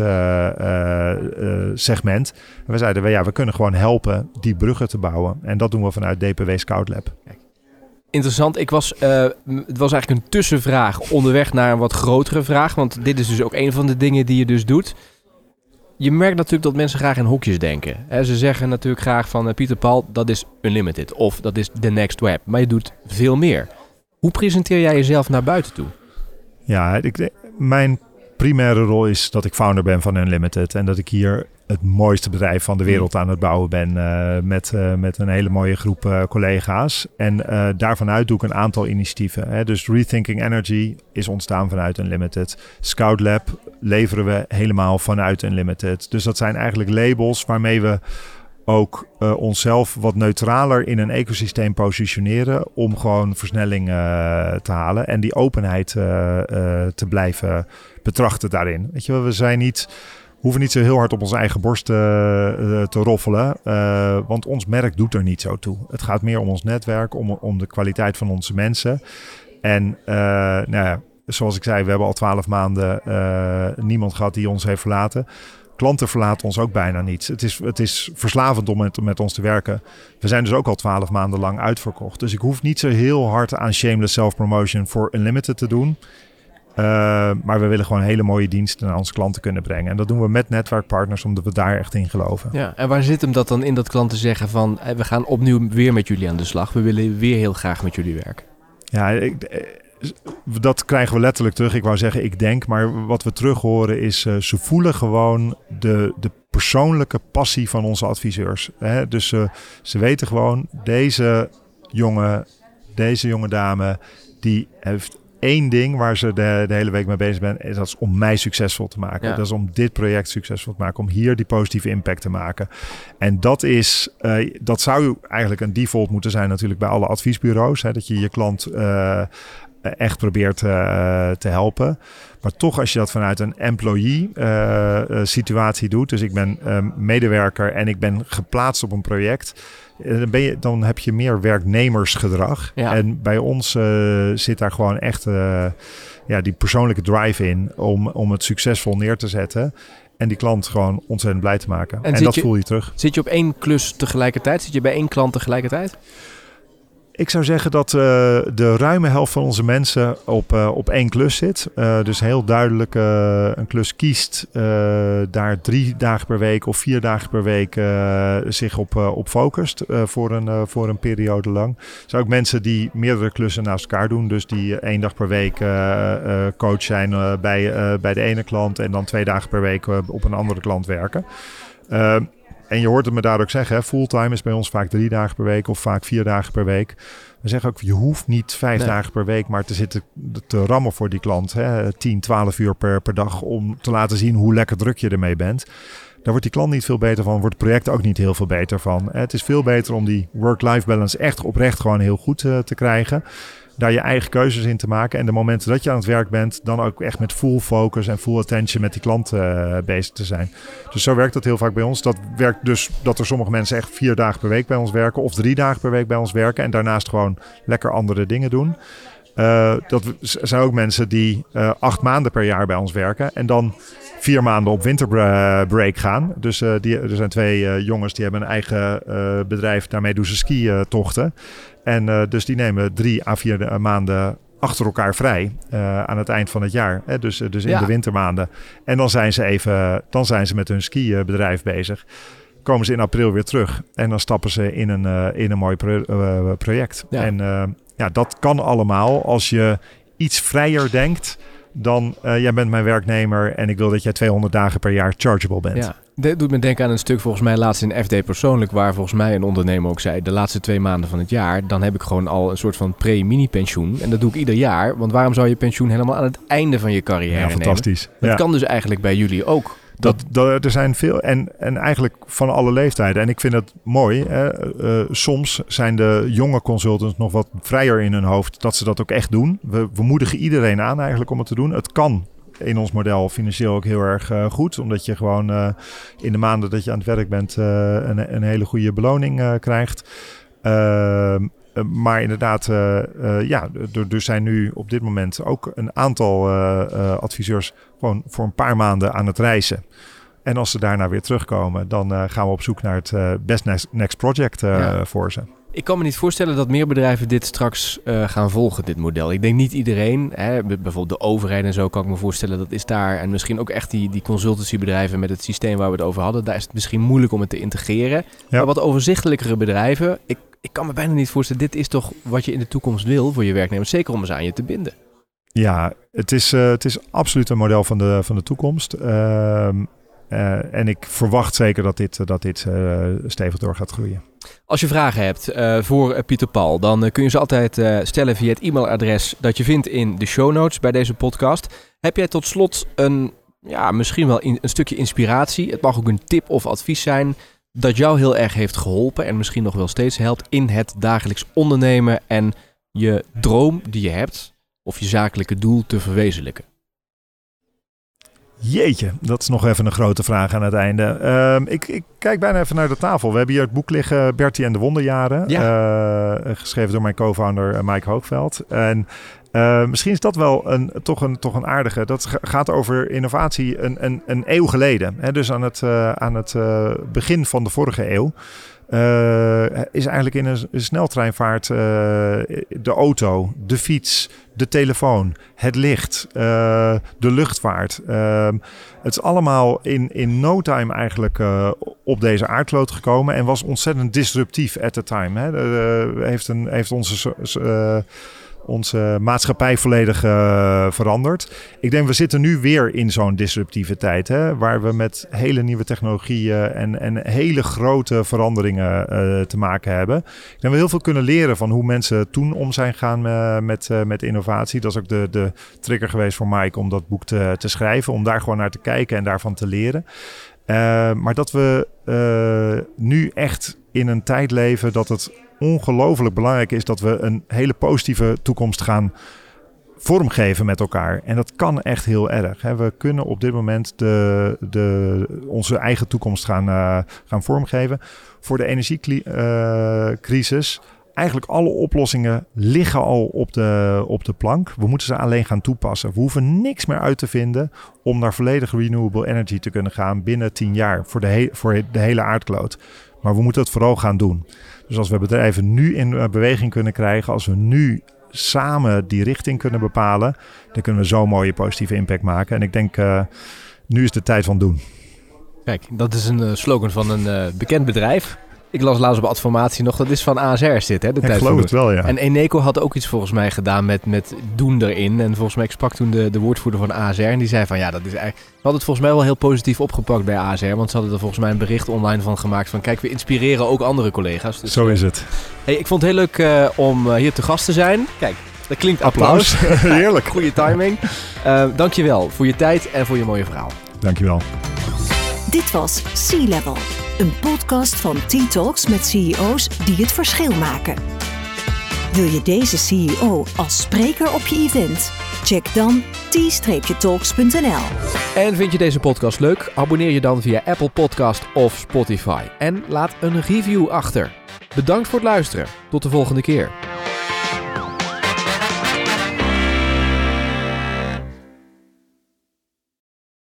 segment. En we zeiden we, ja, we kunnen gewoon helpen die bruggen te bouwen. En dat doen we vanuit DPW Scout Lab. interessant. Ik was, het was eigenlijk een tussenvraag onderweg naar een wat grotere vraag. Want dit is dus ook een van de dingen die je dus doet. Je merkt natuurlijk dat mensen graag in hokjes denken. ze zeggen natuurlijk graag van uh, Pieter Paul, dat is unlimited. Of dat is the next web. Maar je doet veel meer. Hoe presenteer jij jezelf naar buiten toe? Ja, ik, mijn primaire rol is dat ik founder ben van Unlimited. En dat ik hier het mooiste bedrijf van de wereld mm. aan het bouwen ben. Uh, met, uh, met een hele mooie groep uh, collega's. En daarvanuit doe ik een aantal initiatieven. Hè. Dus Rethinking Energy is ontstaan vanuit Unlimited. Scout Lab leveren we helemaal vanuit Unlimited. Dus dat zijn eigenlijk labels waarmee we ook uh, onszelf wat neutraler in een ecosysteem positioneren om gewoon versnelling uh, te halen en die openheid uh, te blijven betrachten daarin. Weet je wel, we zijn niet, hoeven niet zo heel hard op onze eigen borst te roffelen, want ons merk doet er niet zo toe. Het gaat meer om ons netwerk, om, om de kwaliteit van onze mensen. En nou ja, zoals ik zei, we hebben al twaalf maanden niemand gehad die ons heeft verlaten. Klanten verlaten ons ook bijna niet. Het is, het is verslavend om met, met ons te werken. We zijn dus ook al twaalf maanden lang uitverkocht. Dus ik hoef niet zo heel hard aan shameless self-promotion voor Unlimited te doen. Uh, maar we willen gewoon hele mooie diensten naar onze klanten kunnen brengen. En dat doen we met netwerkpartners, omdat we daar echt in geloven. Ja, en waar zit hem dat dan in dat klanten zeggen van... we gaan opnieuw weer met jullie aan de slag. We willen weer heel graag met jullie werken. Ja, ik, dat krijgen we letterlijk terug. Ik wou zeggen, ik denk, maar wat we terug horen is, uh, ze voelen gewoon de, de persoonlijke passie van onze adviseurs. Hè? Dus uh, ze weten gewoon, deze jongen, deze jonge dame, die heeft één ding waar ze de, de hele week mee bezig zijn. Is dat is om mij succesvol te maken. Dat is om dit project succesvol te maken. Om hier die positieve impact te maken. En dat is, uh, dat zou eigenlijk een default moeten zijn natuurlijk bij alle adviesbureaus. Hè, dat je je klant uh, eh, echt probeert uh, te helpen. Maar toch als je dat vanuit een employee uh, situatie doet. Dus ik ben medewerker en ik ben geplaatst op een project. Dan, ben je, dan heb je meer werknemersgedrag. Ja. En bij ons zit daar gewoon echt ja, die persoonlijke drive in om, om het succesvol neer te zetten. En die klant gewoon ontzettend blij te maken. En, en dat voel je terug. Zit je op één klus tegelijkertijd? Zit je bij één klant tegelijkertijd? Ik zou zeggen dat uh, de ruime helft van onze mensen op, uh, op één klus zit. Uh, dus heel duidelijk een klus kiest, daar drie dagen per week of vier dagen per week zich op, op focust voor, een, voor een periode lang. Er zijn ook mensen die meerdere klussen naast elkaar doen. Dus die één dag per week coach zijn bij, bij de ene klant en dan twee dagen per week op een andere klant werken. En je hoort het me daar ook zeggen, fulltime is bij ons vaak drie dagen per week of vaak vier dagen per week. We zeggen ook, je hoeft niet vijf dagen per week maar te zitten te rammen voor die klant. Hè? 10, 12 uur per, per dag om te laten zien hoe lekker druk je ermee bent. Daar wordt die klant niet veel beter van, wordt het project ook niet heel veel beter van. Het is veel beter om die work-life balance echt oprecht gewoon heel goed uh, te krijgen daar je eigen keuzes in te maken. En de momenten dat je aan het werk bent, dan ook echt met full focus en full attention met die klant uh, bezig te zijn. Dus zo werkt dat heel vaak bij ons. Dat werkt dus dat er sommige mensen echt vier dagen per week bij ons werken of drie dagen per week bij ons werken en daarnaast gewoon lekker andere dingen doen. Uh, dat zijn ook mensen die uh, acht maanden per jaar bij ons werken en dan vier maanden op winterbreak gaan. Dus uh, die, er zijn twee jongens die hebben een eigen bedrijf, daarmee doen ze ski-tochten. En dus die nemen drie à vier eh, maanden achter elkaar vrij aan het eind van het jaar. Hè? Dus, dus in ja. de wintermaanden. En dan zijn ze even, dan zijn ze met hun skibedrijf bezig. Komen ze in april weer terug en dan stappen ze in een, uh, in een mooi pro uh, project. Ja. En ja, dat kan allemaal als je iets vrijer denkt dan jij bent mijn werknemer en ik wil dat jij 200 dagen per jaar chargeable bent. Ja. Dit doet me denken aan een stuk volgens mij laatst in FD persoonlijk, waar volgens mij een ondernemer ook zei, de laatste twee maanden van het jaar, dan heb ik gewoon al een soort van pre-mini-pensioen. En dat doe ik ieder jaar, want waarom zou je pensioen helemaal aan het einde van je carrière ja, fantastisch. Dat ja. kan dus eigenlijk bij jullie ook. Dat, dat, er zijn veel, en, en eigenlijk van alle leeftijden. En ik vind het mooi. Hè, uh, soms zijn de jonge consultants nog wat vrijer in hun hoofd dat ze dat ook echt doen. We, we moedigen iedereen aan eigenlijk om het te doen. Het kan in ons model financieel ook heel erg uh, goed. Omdat je gewoon in de maanden dat je aan het werk bent een, een, hele goede beloning krijgt. Ehm, maar inderdaad, ja, er, er, zijn nu op dit moment ook een aantal adviseurs gewoon voor een paar maanden aan het reizen. En als ze daarna weer terugkomen, dan gaan we op zoek naar het best next, next project ja. voor ze. Ik kan me niet voorstellen dat meer bedrijven dit straks uh, gaan volgen, dit model. Ik denk niet iedereen, hè, bijvoorbeeld de overheid en zo kan ik me voorstellen, dat is daar. En misschien ook echt die, die consultancybedrijven met het systeem waar we het over hadden. Daar is het misschien moeilijk om het te integreren. Ja. Maar wat overzichtelijkere bedrijven, ik, ik kan me bijna niet voorstellen, dit is toch wat je in de toekomst wil voor je werknemers. Zeker om ze aan je te binden. Ja, het is, uh, het is absoluut een model van de, van de toekomst. Uh, uh, en ik verwacht zeker dat dit, dat dit stevig door gaat groeien. Als je vragen hebt uh, voor Pieter Paul, dan uh, kun je ze altijd stellen via het e-mailadres dat je vindt in de show notes bij deze podcast. Heb jij tot slot een, ja, misschien wel een stukje inspiratie? Het mag ook een tip of advies zijn dat jou heel erg heeft geholpen en misschien nog wel steeds helpt in het dagelijks ondernemen en je droom die je hebt of je zakelijke doel te verwezenlijken? Jeetje, dat is nog even een grote vraag aan het einde. Uh, ik, ik, kijk bijna even naar de tafel. We hebben hier het boek liggen, Bertie en de Wonderjaren. Ja. Uh, geschreven door mijn co-founder eh, Mike Hoogveld. En uh, misschien is dat wel een, toch, een, toch een aardige. Dat gaat over innovatie een, een, een eeuw geleden. Hè? Dus aan het, aan het begin van de vorige eeuw. Uh, is eigenlijk in een, sneltreinvaart uh, de auto, de fiets, de telefoon, het licht, uh, de luchtvaart. Ehm, het is allemaal in, in no time eigenlijk op deze aardkloot gekomen en was ontzettend disruptief at the time. Hè. heeft, een, heeft onze onze maatschappij volledig uh, veranderd. Ik denk, we zitten nu weer in zo'n disruptieve tijd, hè, waar we met hele nieuwe technologieën en, en hele grote veranderingen uh, te maken hebben. Ik denk we heel veel kunnen leren van hoe mensen toen om zijn gaan uh, met, met innovatie. Dat is ook de, de trigger geweest voor Mike om dat boek te, te schrijven, om daar gewoon naar te kijken en daarvan te leren. maar dat we nu echt in een tijd leven dat het ongelooflijk belangrijk is dat we een hele positieve toekomst gaan vormgeven met elkaar. En dat kan echt heel erg. We kunnen op dit moment de, de, onze eigen toekomst gaan, uh, gaan vormgeven. Voor de energiecrisis. Uh, eigenlijk alle oplossingen liggen al op de, op de plank. We moeten ze alleen gaan toepassen. We hoeven niks meer uit te vinden om naar volledig renewable energy te kunnen gaan binnen tien jaar voor de, voor de hele aardkloot. Maar we moeten het vooral gaan doen. Dus als we bedrijven nu in eh, beweging kunnen krijgen, als we nu samen die richting kunnen bepalen, dan kunnen we zo'n mooie positieve impact maken. En ik denk, uh, nu is de tijd van doen. Kijk, dat is een uh, slogan van een bekend bedrijf. Ik las laatst op Adformatie nog, dat is van ASR zit, hè? De ik geloof het wel, ja. En Eneco had ook iets volgens mij gedaan met, met doen erin. En volgens mij, ik sprak toen de, de woordvoerder van ASR en die zei van, ja, dat is eigenlijk... We hadden het volgens mij wel heel positief opgepakt bij ASR, want ze hadden er volgens mij een bericht online van gemaakt van, kijk, we inspireren ook andere collega's. Dus, Zo is uh, het. Hey, ik vond het heel leuk uh, om uh, hier te gast te zijn. Kijk, dat klinkt applaus. applaus. (laughs) Heerlijk. Goede timing. Uh, dankjewel voor je tijd en voor je mooie verhaal. Dankjewel. Dit was Sea Level, een podcast van T-Talks met CEO's die het verschil maken. Wil je deze CEO als spreker op je event? Check dan t-talks.nl. En vind je deze podcast leuk? Abonneer je dan via Apple Podcast of Spotify en laat een review achter. Bedankt voor het luisteren. Tot de volgende keer.